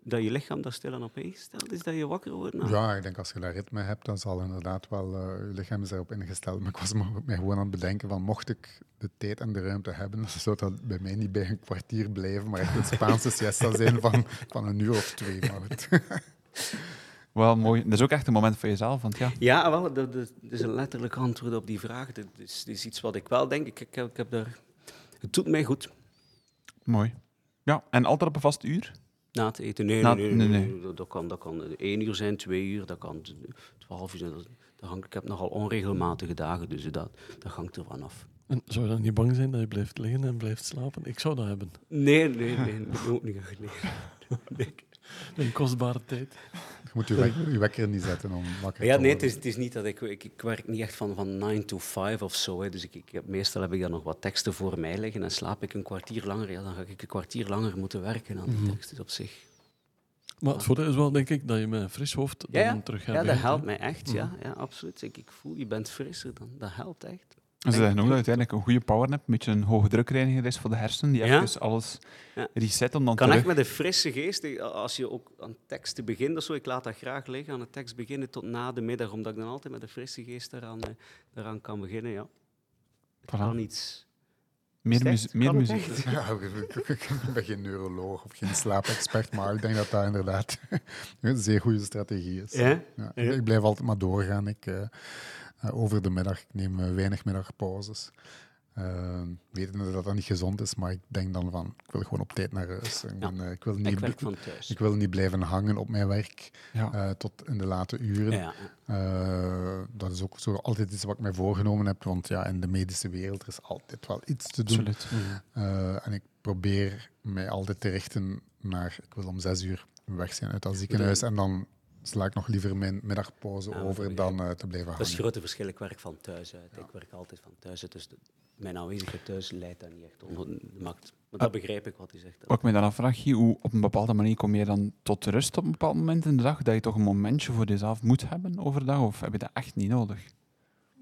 Dat je lichaam daar stilaan op ingesteld is, dat je wakker wordt? Nou, Ja, ik denk als je dat ritme hebt, dan zal inderdaad wel eh, je lichaam is daarop ingesteld. Maar ik was me mij gewoon aan het bedenken van, mocht ik de tijd en de ruimte hebben, dan zou dat bij mij niet bij een kwartier blijven, maar echt een Spaanse siesta zijn van, van een uur of twee. Maar goed. Wel mooi. Dat is ook echt een moment voor jezelf, want ja. Ja, wel, dat, dat is een letterlijk antwoord op die vraag. Dat is, dat is iets wat ik wel denk. Ik, ik, heb, ik heb daar... Het doet mij goed Mooi. Ja, en altijd op een vast uur? Na het eten. Nee, Na- nee, nee, nee, nee, nee. Dat, dat kan, dat kan één uur zijn, twee uur, dat kan twaalf uur zijn. Dat, dat hangt, ik heb nogal onregelmatige dagen, dus dat, dat hangt ervan af. En zou je dan niet bang zijn dat je blijft liggen en blijft slapen? Ik zou dat hebben. Nee, nee, nee, ook niet. Nee. Een kostbare tijd. Je moet je, wek- je wekker niet zetten om wakker Ja, te nee, het is, het is niet dat ik, ik... Ik werk niet echt van, van 9 to 5 of zo. Hè. Dus ik, ik, meestal heb ik dan nog wat teksten voor mij liggen en slaap ik een kwartier langer. Ja, dan ga ik een kwartier langer moeten werken aan die teksten op zich. Maar het voordeel is wel, denk ik, dat je met een fris hoofd dan Ja, ja. terug gaat Ja, dat helpt mij echt. Ja, ja absoluut. Ik, ik voel, je bent frisser dan. Dat helpt echt. Ze zeggen ook dat je uiteindelijk een goede power hebt, een beetje een hoge drukreiniger is voor de hersenen, die Ja. even alles Ja. reset om dan kan terug... echt met een frisse geest, eh, als je ook aan teksten begint of zo, ik laat dat graag liggen, aan de tekst beginnen tot na de middag, omdat ik dan altijd met een frisse geest daaraan, eh, daaraan kan beginnen. Ja. Het Voilà. kan iets. Meer, muzie- het muziek. Ja, ik- ben geen neuroloog of geen slaapexpert, maar ik denk dat dat inderdaad een zeer goede strategie is. Ja? Ja, Ja. Ik blijf altijd maar doorgaan. Ik, eh, over de middag, ik neem eh, weinig middagpauzes. Uh, wetende dat dat niet gezond is, maar ik denk dan van, ik wil gewoon op tijd naar huis. Ik, Ja. ben, eh, ik, wil, niet, werk van thuis. ik wil niet blijven hangen op mijn werk Ja. eh, tot in de late uren. Ja. Eh, dat is ook zo altijd iets wat ik mij voorgenomen heb, want ja, in de medische wereld er is altijd wel iets te doen. Absoluut. Eh, en ik probeer mij altijd te richten naar, ik wil om zes uur weg zijn uit dat ziekenhuis en dan sla ik nog liever mijn middagpauze Ja, over dan eh, te blijven Dat is het hangen. grote verschil. Ik werk van thuis uit. Ik werk altijd van thuis uit. Dus de- mijn aanwezigheid thuis leidt daar niet echt onder. dat maakt- Maar dat begrijp ik wat hij zegt. Wat ik me dan afvraag, Guy, hoe op een bepaalde manier kom je dan tot rust op een bepaald moment in de dag, dat je toch een momentje voor jezelf moet hebben overdag, of heb je dat echt niet nodig?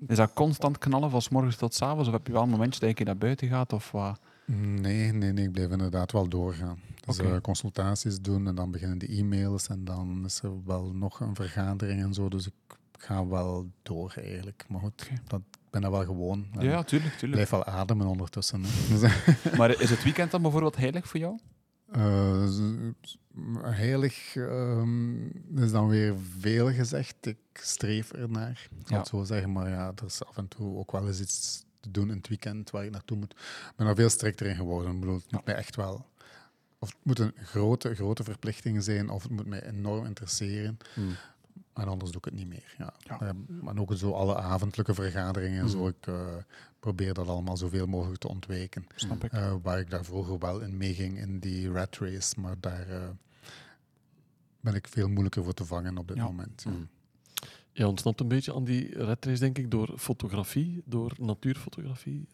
Is dat constant knallen van 's morgens tot 's avonds, of heb je wel een momentje dat je naar buiten gaat, of wat? Nee, nee, nee, ik blijf inderdaad wel doorgaan. Dus Oké. eh, consultaties doen en dan beginnen de e-mails en dan is er wel nog een vergadering en zo. Dus ik ga wel door eigenlijk. Maar goed, dat, ik ben dat wel gewoon. Ja, tuurlijk, Ik tuurlijk. blijf wel ademen ondertussen. Hè. Maar is het weekend dan bijvoorbeeld heilig voor jou? Eh, heilig ehm, is dan weer veel gezegd. Ik streef ernaar, ik zal Ja. het zo zeggen. Maar ja, er is af en toe ook wel eens iets te doen in het weekend waar ik naartoe moet. Ik ben er veel strikter in geworden. Ik bedoel, het moet mij echt wel... Of het moet een grote, grote verplichting zijn, of het moet mij enorm interesseren. En anders doe ik het niet meer. Ja. Ja. Eh, maar ook zo alle avondelijke vergaderingen en zo. Mhm. Ik eh, probeer dat allemaal zoveel mogelijk te ontwijken. Snap ik. Eh, waar ik daar vroeger wel in meeging in die rat race, maar daar eh, ben ik veel moeilijker voor te vangen op dit Ja. moment. ja. Mm. Je ontsnapt een beetje aan die redrace, denk ik, door fotografie, door natuurfotografie.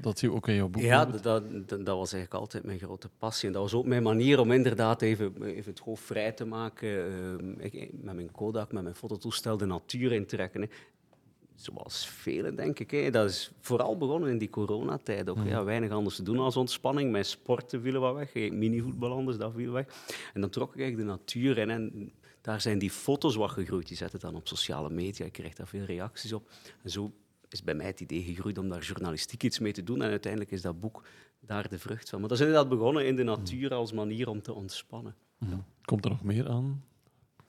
Dat zie je ook in jouw boek. Ja, dat, dat, dat was eigenlijk altijd mijn grote passie. En dat was ook mijn manier om inderdaad even, even het hoofd vrij te maken. Ik, met mijn Kodak, met mijn fototoestel, de natuur in te trekken. hè. Zoals velen, denk ik. Hè. Dat is vooral begonnen in die coronatijd ook. Ja, weinig anders te doen als ontspanning. Mijn sporten vielen wat weg. Ik minivoetbal anders, dat viel weg. En dan trok ik eigenlijk de natuur in. En daar zijn die foto's wat gegroeid. Die zetten dan op sociale media. Ik kreeg daar veel reacties op. En zo is bij mij het idee gegroeid om daar journalistiek iets mee te doen. En uiteindelijk is dat boek daar de vrucht van. Maar dat is inderdaad begonnen in de natuur als manier om te ontspannen. Komt er nog meer aan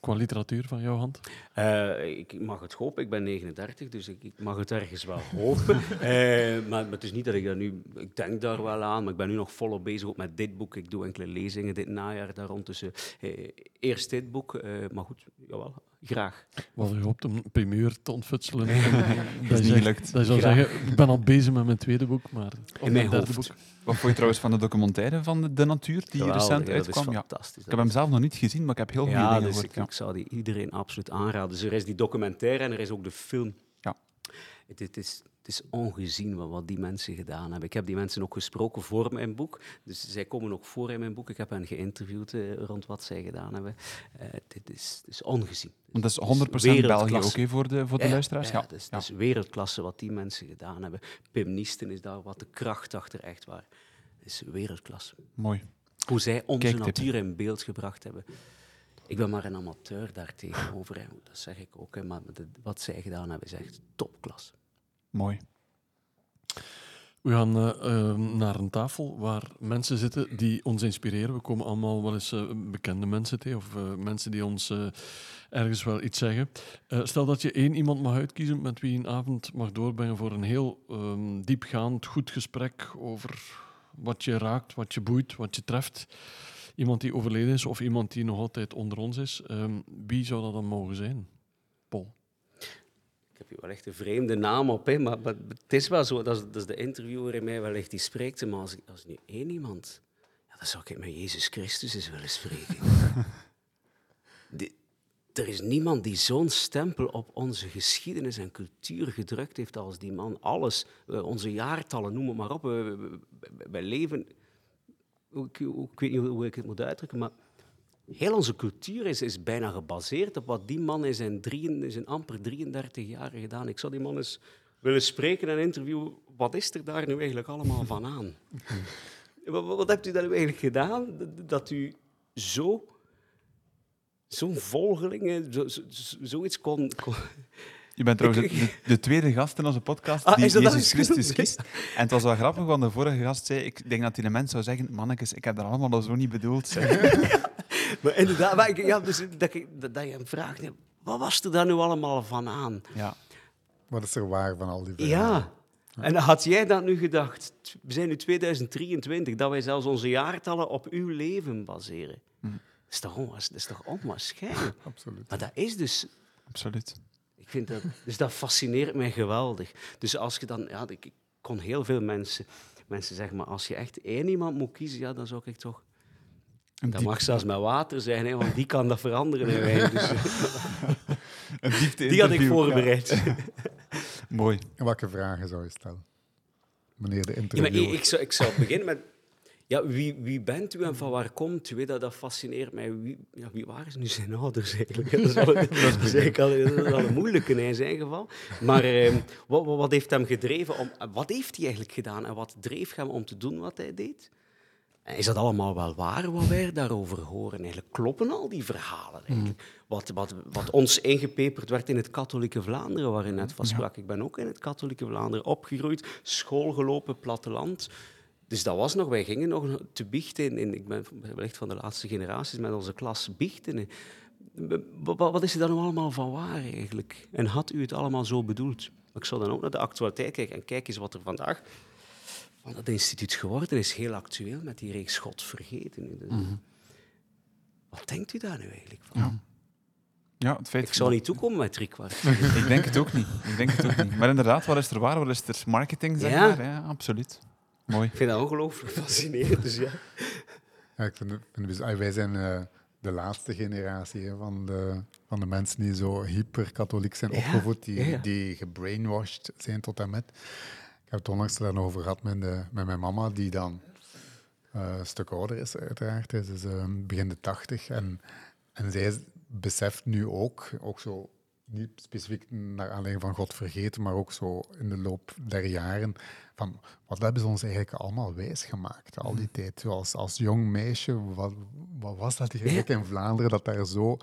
qua literatuur van jouw hand? Eh, ik mag het hopen. Ik ben 39, dus ik, mag het ergens wel hopen. Eh, maar, het is niet dat ik dat nu... Ik denk daar wel aan, maar ik ben nu nog volop bezig met dit boek. Ik doe enkele lezingen dit najaar daar rond. Dus eh, eerst dit boek, maar goed, jawel, graag. Wat je hoopt om een primeur te ontfutselen. dat is niet gelukt. Dat zou zeggen, ik ben al bezig met mijn tweede boek, maar... Of mijn derde hoofd. boek. Wat vond je trouwens van de documentaire van de, de natuur die Geweldig, recent ja, dat uitkwam? is Ja. fantastisch. Ik heb hem zelf nog niet gezien, maar ik heb heel goede ja, dingen dus gehoord. ik, ja. ik zou die iedereen absoluut aanraden. Dus er is die documentaire en er is ook de film. Het, het is, het is ongezien wat, wat die mensen gedaan hebben. Ik heb die mensen ook gesproken voor mijn boek. Dus zij komen ook voor in mijn boek. Ik heb hen geïnterviewd eh, rond wat zij gedaan hebben. Eh, dit is, het is ongezien. Want dat is Het 100% België ook hè, voor de, voor de Ja, luisteraars. Ja, Ja, het is, ja. het is wereldklasse wat die mensen gedaan hebben. Pim Niesten is daar wat de kracht achter echt waar. Het is wereldklasse. Mooi. Hoe zij onze Kijktip. natuur in beeld gebracht hebben. Ik ben maar een amateur daartegenover. Hè. Dat zeg ik ook. Hè. Maar de- wat zij gedaan hebben is echt topklas. Mooi. We gaan eh, ehm, naar een tafel waar mensen zitten die ons inspireren. We komen allemaal wel eens eh, bekende mensen tegen of eh, mensen die ons ergens wel iets zeggen. Eh, stel dat je één iemand mag uitkiezen met wie je een avond mag doorbrengen voor een heel ehm, diepgaand, goed gesprek over wat je raakt, wat je boeit, wat je treft. Iemand die overleden is of iemand die nog altijd onder ons is. Ehm, wie zou dat dan mogen zijn? Paul. Ik heb hier wel echt een vreemde naam op, hè, maar, maar het is wel zo. Dat is, dat is de interviewer in mij wellicht die spreekt. Maar als, als nu één iemand... Ja, dan zou ik met Jezus Christus eens willen spreken. Die- er is niemand die zo'n stempel op onze geschiedenis en cultuur gedrukt heeft als die man. Alles, eh, onze jaartallen, noem het maar op. Wij leven... Ik, weet niet hoe ik het moet uitdrukken, maar Heel onze cultuur is, is bijna gebaseerd op wat die man in zijn, in zijn amper 33 jaar gedaan. Ik zou die man eens willen spreken en interviewen. Wat is er daar nu eigenlijk allemaal van aan? wat, hebt u daar nu eigenlijk gedaan dat- u zo, zo'n volgelingen, zo, zo- zo- zoiets kon Je bent trouwens de, de, de tweede gast in onze podcast Ah, die is dat Jezus? Christus kiest. En het was wel grappig, want de vorige gast zei, ik denk dat die de mens zou zeggen, mannetjes, ik heb dat allemaal al zo niet bedoeld. zeg." maar inderdaad, maar ik- ja, dus dat, ik- dat, dat je hem vraagt, ja, wat was er daar nu allemaal van aan? Ja. Wat is er waar van al die verhalen? Ja. En had jij dat nu gedacht, we zijn nu 2023, dat wij zelfs onze jaartallen op uw leven baseren? Hm. Dat, is toch dat is toch onwaarschijnlijk? Absoluut. Maar dat is dus... Absoluut. Ik vind dat, dus dat fascineert mij geweldig. Dus als je dan... Ja, ik, ik kon heel veel mensen, mensen zeggen, maar als je echt één iemand moet kiezen, ja, dan zou ik toch... Een, Dat diep, mag zelfs met water zijn, hè, want die kan dat veranderen in wijn. Dus, een diepte die had ik voorbereid. Ja. Mooi. En welke vragen zou je stellen? Meneer de Ja, maar interviewer. ik, ik, zou, ik zou beginnen met... Ja, wie, wie bent u en van waar komt u? hè? Dat, dat fascineert mij. Wie, ja, wie waren nu zijn ouders eigenlijk? Dat is, wel, dat is eigenlijk al, dat is al een moeilijke in zijn geval. Maar eh, wat, wat heeft hem gedreven? Om, wat heeft hij eigenlijk gedaan? En wat dreef hem om te doen wat hij deed? En is dat allemaal wel waar wat wij daarover horen? Eigenlijk kloppen al die verhalen. Eigenlijk. Wat, wat, wat ons ingepeperd werd in het katholieke Vlaanderen, waar je net van sprak. Ik ben ook in het katholieke Vlaanderen opgegroeid, school gelopen, platteland. Dus dat was nog, wij gingen nog te biechten. In, in- ik ben wellicht van de laatste generaties met onze klas biechten. Wat, is er dan nou allemaal van waar eigenlijk? En had u het allemaal zo bedoeld? Ik zou dan ook naar de actualiteit kijken en kijk eens wat er vandaag van dat instituut geworden is. Heel actueel met die reeks God vergeten. Dus, Wat denkt u daar nu eigenlijk van? Ja. Ja, het feit Ik zou niet toekomen met driekwart. Ik denk het ook niet. Ik denk het ook niet. Maar inderdaad, wat is er waar? Wat is er marketing, zeg Ja. maar? Ja, absoluut. Mooi. Ik vind dat ongelooflijk fascinerend. Dus ja. Ja, ik vind, wij zijn eh, de laatste generatie hè, van, de, van de mensen die zo hyper-katholiek zijn Ja, opgevoed, die, ja, ja. die gebrainwashed zijn tot en met. Ik heb het onlangs er dan over gehad met, de, met mijn mama, die dan eh, een stuk ouder is, uiteraard. Ze is eh, begin de tachtig. En, en zij beseft nu ook, ook zo, niet specifiek naar aanleiding van God vergeten, maar ook zo in de loop der jaren, van wat hebben ze ons eigenlijk allemaal wijs gemaakt al die tijd. Zo Als, als jong meisje, wat, wat was dat eigenlijk in Vlaanderen, dat daar zo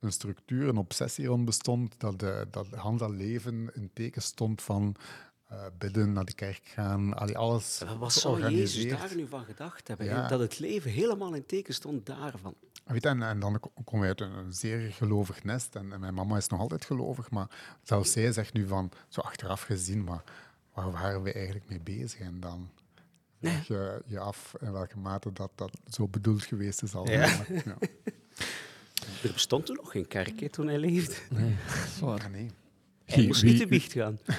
een structuur, een obsessie rond bestond, dat, de, dat Hans leven in teken stond van eh, bidden, naar de kerk gaan, alles Wat zou Jezus daar nu van gedacht hebben? Ja. Dat het leven helemaal in teken stond daarvan. Weet je, en, en dan ko- komen wij uit een, zeer gelovig nest. En, en mijn mama is nog altijd gelovig, maar zelfs zij zegt nu van, zo achteraf gezien, maar waar waren we eigenlijk mee bezig? En dan vraag je je af in welke mate dat, dat zo bedoeld geweest is al. Ja. Ja. Er bestond toen nog geen kerk hè, toen hij leefde. Ah, nee. Hij Wie- moest niet te biecht gaan.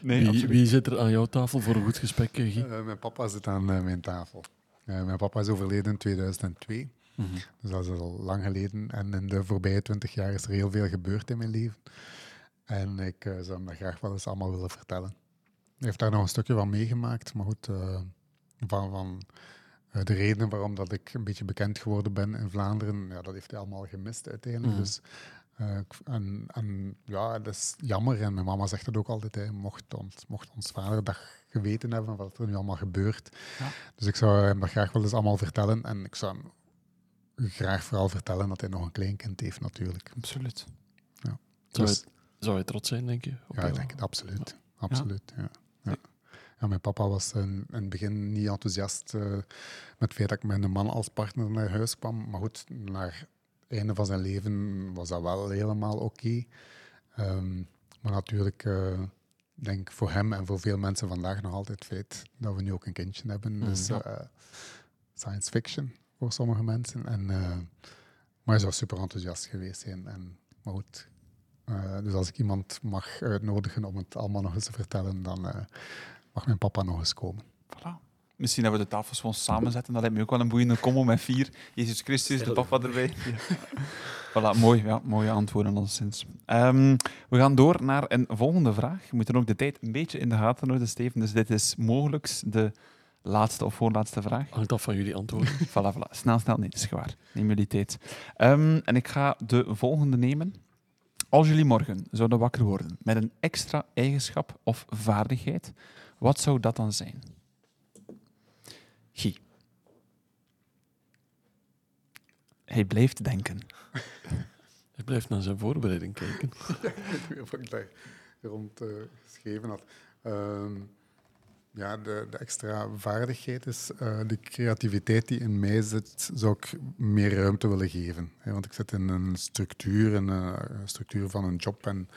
Nee, Wie, zit er aan jouw tafel voor een goed gesprek, eh, Guy? Eh, mijn papa zit aan eh, mijn tafel. Eh, mijn papa is overleden in 2002. Mhm. Dus dat is al lang geleden. En in de voorbije twintig jaar is er heel veel gebeurd in mijn leven. En ik eh, zou hem dat graag wel eens allemaal willen vertellen. Hij heeft daar nog een stukje van meegemaakt. Maar goed, eh, van, van eh, de redenen waarom dat ik een beetje bekend geworden ben in Vlaanderen, ja, dat heeft hij allemaal gemist uiteindelijk. Mhm. Dus, en, en ja, dat is jammer. En mijn mama zegt dat ook altijd. Hè, mocht, ons, mocht ons vader dat geweten hebben van wat er nu allemaal gebeurt. Ja. Dus ik zou hem dat graag wel eens allemaal vertellen. En ik zou hem graag vooral vertellen dat hij nog een kleinkind heeft, natuurlijk. Absoluut. Zou, Dus- zou je trots zijn, denk je? Ja, ik denk het absoluut. absoluut ja. Ja. Ja, mijn papa was in, in het begin niet enthousiast eh, met het feit dat ik met een man als partner naar huis kwam. Maar goed, naar het einde van zijn leven was dat wel helemaal oké. Ehm, maar natuurlijk, ik denk voor hem en voor veel mensen vandaag nog altijd het feit dat we nu ook een kindje hebben. Mhm. Dus eh, science fiction voor sommige mensen. En, eh, maar hij zou super enthousiast geweest zijn. En, maar goed, eh, dus als ik iemand mag uitnodigen om het allemaal nog eens te vertellen, dan eh, mag mijn papa nog eens komen. Voilà. Misschien dat we de tafels gewoon samenzetten. Dat lijkt me ook wel een boeiende combo met vier. Jezus Christus, de papa erbij. Ja. Voilà, mooi. Ja, mooie antwoorden alleszins. Ehm we gaan door naar een volgende vraag. Je moet er ook de tijd een beetje in de gaten houden, Steven. Dus dit is mogelijk de laatste of voorlaatste vraag. Hangt af van jullie antwoorden. Voilà, voilà. Snel, snel. Nee, het is gewaar. Neem jullie tijd. Ehm, en ik ga de volgende nemen. Als jullie morgen zouden wakker worden met een extra eigenschap of vaardigheid, wat zou dat dan zijn? Guy. Hij blijft denken. Hij blijft naar zijn voorbereiding kijken. Wat ik daar rond eh, geschreven had. Ehm, ja, de, de extra vaardigheid is eh, de creativiteit die in mij zit, zou ik meer ruimte willen geven. Hè, want ik zit in een structuur, een eh, structuur van een job en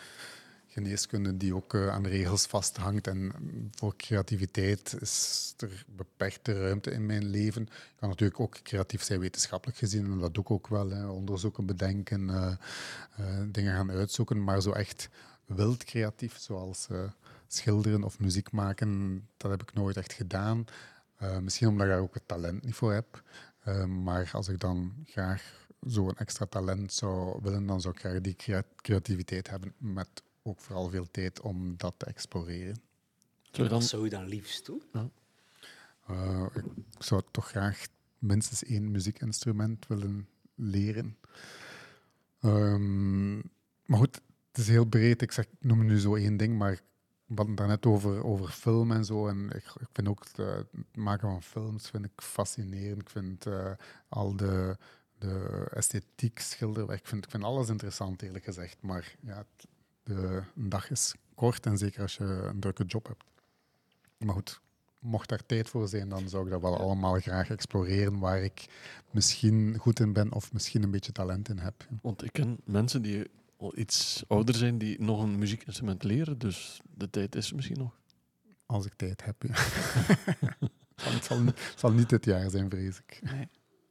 geneeskunde die ook eh, aan regels vasthangt. En voor creativiteit is er beperkte ruimte in mijn leven. Ik kan natuurlijk ook creatief zijn wetenschappelijk gezien, en dat doe ik ook wel. Hè. Onderzoeken bedenken, dingen gaan uitzoeken, maar zo echt wild creatief, zoals schilderen of muziek maken, dat heb ik nooit echt gedaan. Eh, misschien omdat ik daar ook het talent niet voor heb. Eh, maar als ik dan graag zo'n extra talent zou willen, dan zou ik graag die crea- creativiteit hebben met ook vooral veel tijd om dat te exploreren. Zou je dan, Wat zou je dan liefst doen? Eh, ik zou toch graag minstens één muziekinstrument willen leren. Ehm, maar goed, het is heel breed. Ik, zeg, ik noem nu zo één ding, maar hadden het daarnet over, over film en zo. En ik, ik vind ook het, eh, het maken van films vind ik fascinerend. Ik vind eh, al de, de esthetiek, schilderwerk, ik vind, ik vind alles interessant eerlijk gezegd. Maar ja, het- de, een dag is kort en zeker als je een drukke job hebt. Maar goed, mocht daar tijd voor zijn, dan zou ik dat wel allemaal graag exploreren waar ik misschien goed in ben of misschien een beetje talent in heb. want ik ken mensen die al iets ouder zijn die nog een muziekinstrument leren, dus de tijd is er misschien nog. Als ik tijd heb. Ja. het zal, het zal niet dit jaar zijn, vrees ik.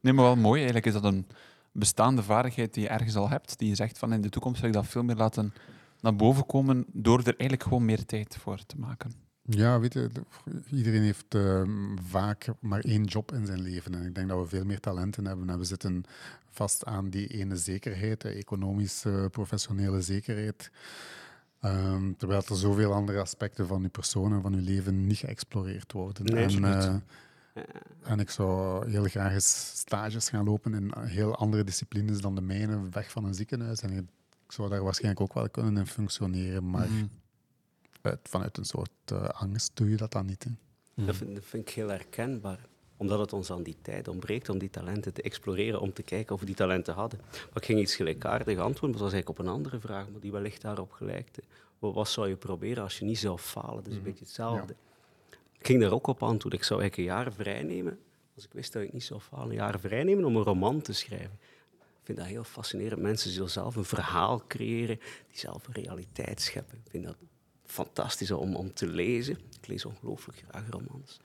Nee, maar wel mooi. Eigenlijk is dat een bestaande vaardigheid die je ergens al hebt, die je zegt van in de toekomst wil ik dat veel meer laten naar boven komen door er eigenlijk gewoon meer tijd voor te maken. Ja, weet je, de- iedereen heeft ehm, vaak maar één job in zijn leven. En ik denk dat we veel meer talenten hebben. En we zitten vast aan die ene zekerheid, de economische, professionele zekerheid. Ehm, terwijl er zoveel andere aspecten van je persoon en van je leven niet geëxploreerd worden. Nee, en, absoluut. eh, en ik zou heel graag eens stages gaan lopen in heel andere disciplines dan de mijne, weg van een ziekenhuis. En ik zou daar waarschijnlijk ook wel kunnen in functioneren, maar Mhm. uit, vanuit een soort eh, angst doe je dat dan niet. Mhm. Dat, vind, dat vind ik heel herkenbaar. Omdat het ons aan die tijd ontbreekt om die talenten te exploreren, om te kijken of we die talenten hadden. Maar ik ging iets gelijkaardig antwoorden, maar dat was eigenlijk op een andere vraag, maar die wellicht daarop gelijkte. Wat, zou je proberen als je niet zou falen? Dat is een Mhm. beetje hetzelfde. Ik ging daar ook op antwoorden. Ik zou eigenlijk een jaar vrij nemen, als ik wist dat ik niet zou falen, een jaar vrij nemen om een roman te schrijven. Ik vind dat heel fascinerend. Mensen die zelf een verhaal creëren, die zelf een realiteit scheppen. Ik vind dat fantastisch om, om te lezen. Ik lees ongelooflijk graag romans.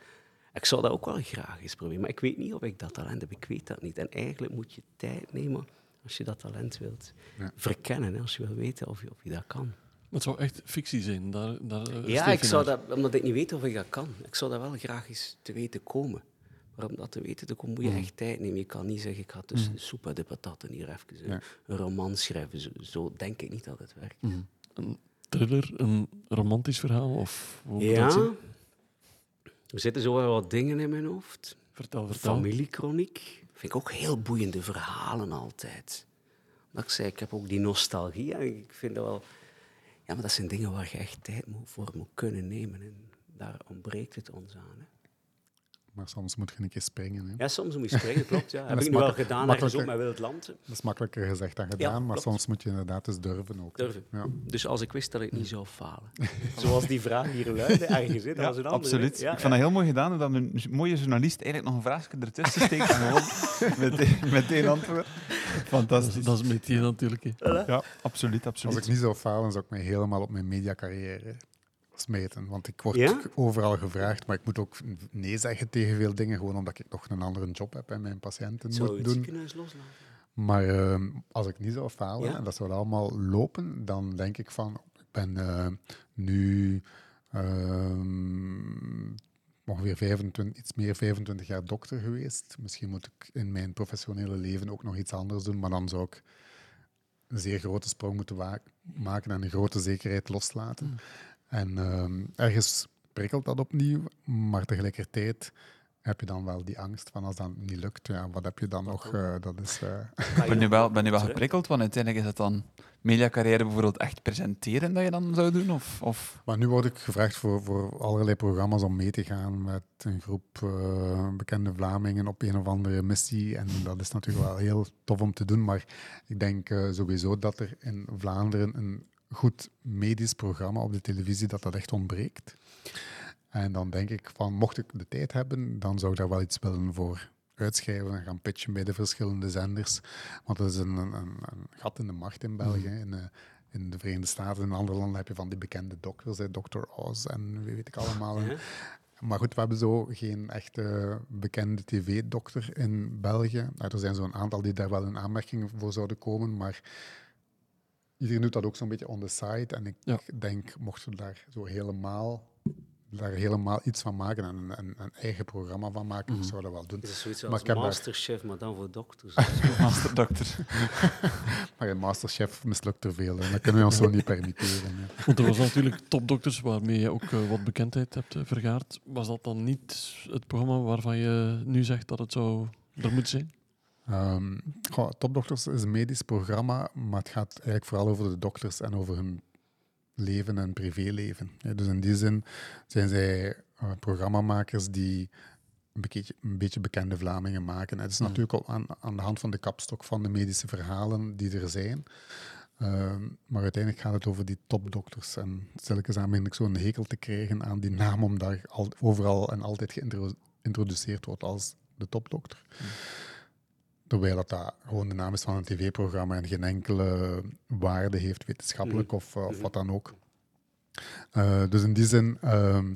Ik zou dat ook wel graag eens proberen, maar ik weet niet of ik dat talent heb. Ik weet dat niet. En eigenlijk moet je tijd nemen als je dat talent wilt Ja. verkennen, hè, als je wil weten of je, of je dat kan. Het zou echt fictie zijn. Daar, daar Ja, ik zou dat, omdat ik niet weet of ik dat kan. Ik zou dat wel graag eens te weten komen. Maar om dat te weten te komen, moet je Mhm. echt tijd nemen. Je kan niet zeggen, ik ga tussen de soep en de patatten hier even een, Ja. een roman schrijven. Zo, zo denk ik niet dat het werkt. Mhm. Een thriller, een romantisch verhaal? Of hoe dat Ja? Er zitten zo wel wat dingen in mijn hoofd. Vertel, vertel. Familiekroniek vind ik ook heel boeiende verhalen altijd. Maar ik zei, ik heb ook die nostalgie. En ik vind dat wel... Ja, maar dat zijn dingen waar je echt tijd voor moet kunnen nemen. En daar ontbreekt het ons aan. Hè. Maar soms moet je een keer springen. Hè. Ja, soms moet je springen, klopt. Ja. Heb ik nu wel gedaan ergens op met Wild Land. Dat is makkelijker gezegd dan gedaan, maar klopt. soms moet je inderdaad eens durven ook. Durven. Ja. Dus als ik wist dat ik niet zou falen. Zoals die vraag hier luidde, ergens zit, dat was een andere. absoluut. ik vond dat heel mooi gedaan, dat een mooie journalist eigenlijk nog een vraagje ertussen steekt meteen, meteen antwoord. Dat Fantastisch. is, dat is met die natuurlijk. hè. Ja, absoluut, Als absoluut. ik niet zou falen, zou ik mij helemaal op mijn mediacarrière smeten. Want ik word Ja? overal gevraagd, maar ik moet ook nee zeggen tegen veel dingen, gewoon omdat ik nog een andere job heb en mijn patiënten Zou moet doen. ziekenhuis loslaten? Maar ehm, als ik niet zou falen Ja? en dat zou allemaal lopen, dan denk ik van, ik ben eh, nu ehm, ongeveer 25, iets meer 25 jaar dokter geweest. Misschien moet ik in mijn professionele leven ook nog iets anders doen, maar dan zou ik een zeer grote sprong moeten maken en een grote zekerheid loslaten. En ehm, ergens prikkelt dat opnieuw, maar tegelijkertijd heb je dan wel die angst van als dat niet lukt, ja, wat heb je dan nog? Eh, dat is... eh, Ik ben nu wel, ben nu wel geprikkeld, want uiteindelijk is het dan mediacarrière bijvoorbeeld echt presenteren dat je dan zou doen? Of, of... Maar nu word ik gevraagd voor, voor allerlei programma's om mee te gaan met een groep eh, bekende Vlamingen op een of andere missie. En dat is natuurlijk wel heel tof om te doen. Maar ik denk sowieso dat er in Vlaanderen een goed medisch programma op de televisie, dat dat echt ontbreekt. En dan denk ik van, mocht ik de tijd hebben, dan zou ik daar wel iets willen voor uitschrijven en gaan pitchen bij de verschillende zenders. Want dat is een, een, een een gat in de macht in België. In, eh, in de Verenigde Staten en andere landen heb je van die bekende dokters, hè, Dr. Oz en wie weet ik allemaal. Ja. Maar goed, we hebben zo geen echte bekende tv-dokter in België. Nou, er zijn zo'n aantal die daar wel in aanmerking voor zouden komen, maar iedereen doet dat ook zo'n beetje on the side. En ik Ja. denk, mochten we daar zo helemaal, daar helemaal iets van maken en een, een, een eigen programma van maken, Mhm. zou dat wel doen. Het is zoiets Maar als ik heb daar- masterchef, maar dan voor dokters. Masterdokter. Maar in Masterchef mislukt er veel en dat kunnen we ons zo niet permitteren. Want er was natuurlijk topdokters waarmee je ook eh, wat bekendheid hebt eh, vergaard. Was dat dan niet het programma waarvan je nu zegt dat het zou er moet zijn? Ehm, goh, Topdokters is een medisch programma, maar het gaat eigenlijk vooral over de dokters en over hun leven en privéleven. Ja, dus in die zin zijn zij eh, programmamakers die een beetje, een beetje bekende Vlamingen maken. Het is Mm. natuurlijk al aan, aan de hand van de kapstok van de medische verhalen die er zijn. Ehm, maar uiteindelijk gaat het over die topdokters. En stilletjes aan begin ik zo'n hekel te krijgen aan die naam, omdat al, overal en altijd geïntro- geïntroduceerd wordt als de topdokter. Terwijl dat, dat gewoon de naam is van een tv-programma en geen enkele waarde heeft, wetenschappelijk of, eh, of wat dan ook. Eh, dus in die zin ehm,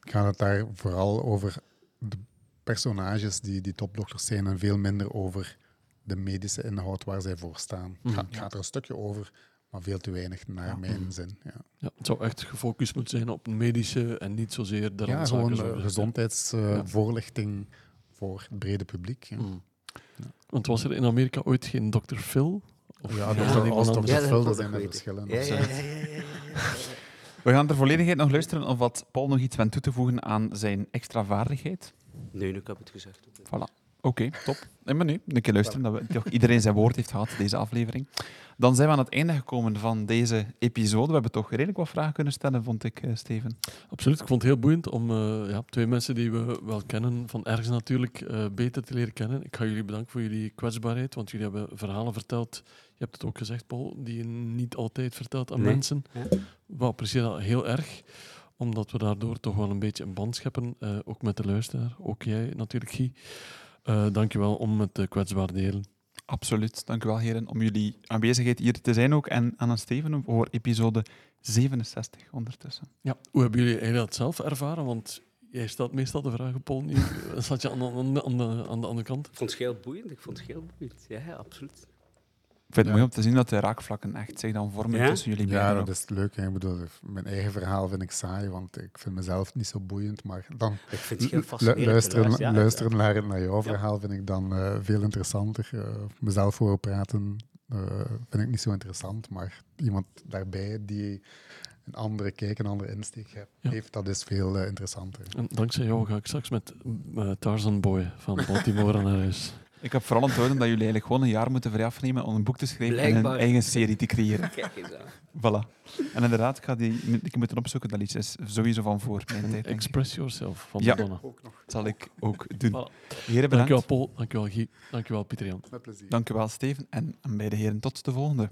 gaat het daar vooral over de personages die, die topdokters zijn en veel minder over de medische inhoud waar zij voor staan. Het gaat, er een stukje over, maar veel te weinig naar mijn zin. Ja, Ja, het zou echt gefocust moeten zijn op medische en niet zozeer de ja gewoon zo eh, gezondheidsvoorlichting voor het brede publiek. Ja. Mm. Want was er in Amerika ooit geen Dr. Phil? Of Ja, was Dr. dat Oz, anders? Dr. Ja, dat Phil, ik zijn er verschillen. Ja, ja, ja, ja, ja, ja. We gaan ter volledigheid nog luisteren of wat Paul nog iets wenst toe te voegen aan zijn extra vaardigheid. Nee, nu, ik heb het gezegd. Oké, top. Nee, maar nu, een keer luisteren dat we, toch iedereen zijn woord heeft gehad, deze aflevering. Dan zijn we aan het einde gekomen van deze episode. We hebben toch redelijk wat vragen kunnen stellen, vond ik, eh, Steven. Absoluut. Ik vond het heel boeiend om eh, ja, twee mensen die we wel kennen, van ergens natuurlijk, eh, beter te leren kennen. Ik ga jullie bedanken voor jullie kwetsbaarheid, want jullie hebben verhalen verteld. Je hebt het ook gezegd, Paul, die je niet altijd vertelt aan Nee. mensen. Ja. We appreciëren dat heel erg, omdat we daardoor toch wel een beetje een band scheppen, eh, ook met de luisteraar. Ook jij natuurlijk, Guy. Eh dankjewel om het uh, kwetsbaar delen. Absoluut. Dank u wel, heren, om jullie aanwezigheid hier te zijn ook. En aan Steven voor episode 67 ondertussen. Ja. Hoe hebben jullie eigenlijk dat zelf ervaren? Want jij stelt meestal de vragen, Paul. Nu zat je aan de, aan, de, aan, de, andere kant. Ik vond het heel boeiend. Ik vond het heel boeiend. Ja absoluut. Ik vind het Ja. mooi om te zien dat de raakvlakken echt zich dan vormen Ja? tussen jullie Ja, beiden. dat is leuk. hè. Ik bedoel, mijn eigen verhaal vind ik saai, want ik vind mezelf niet zo boeiend. Maar dan Ik vind het heel lu- fascinerend. te luisteren, luisteren. Ja, naar, naar jouw Ja. verhaal vind ik dan eh, veel interessanter. Eh, mezelf horen praten eh, vind ik niet zo interessant, maar iemand daarbij die een andere kijk, een andere insteek he- Ja. heeft, dat is veel interessanter. En dankzij jou ga ik straks met Tarzan Boy van Baltimore naar huis. Ik heb vooral onthouden dat jullie eigenlijk gewoon een jaar moeten vrij afnemen om een boek te schrijven en een eigen serie te creëren. Kijk eens aan. Voilà. En inderdaad, ik ga die ik moet opzoeken. Dat liedje is sowieso van voor mijn tijd, denk ik. Express Yourself van Ja. Madonna. Ook nog. Dat zal ik ook doen. Voilà. Heren, bedankt. Dankjewel Paul, dankjewel Guy, dankjewel Pieter Jan. Met plezier. Dankjewel, Steven. En aan beide heren, tot de volgende.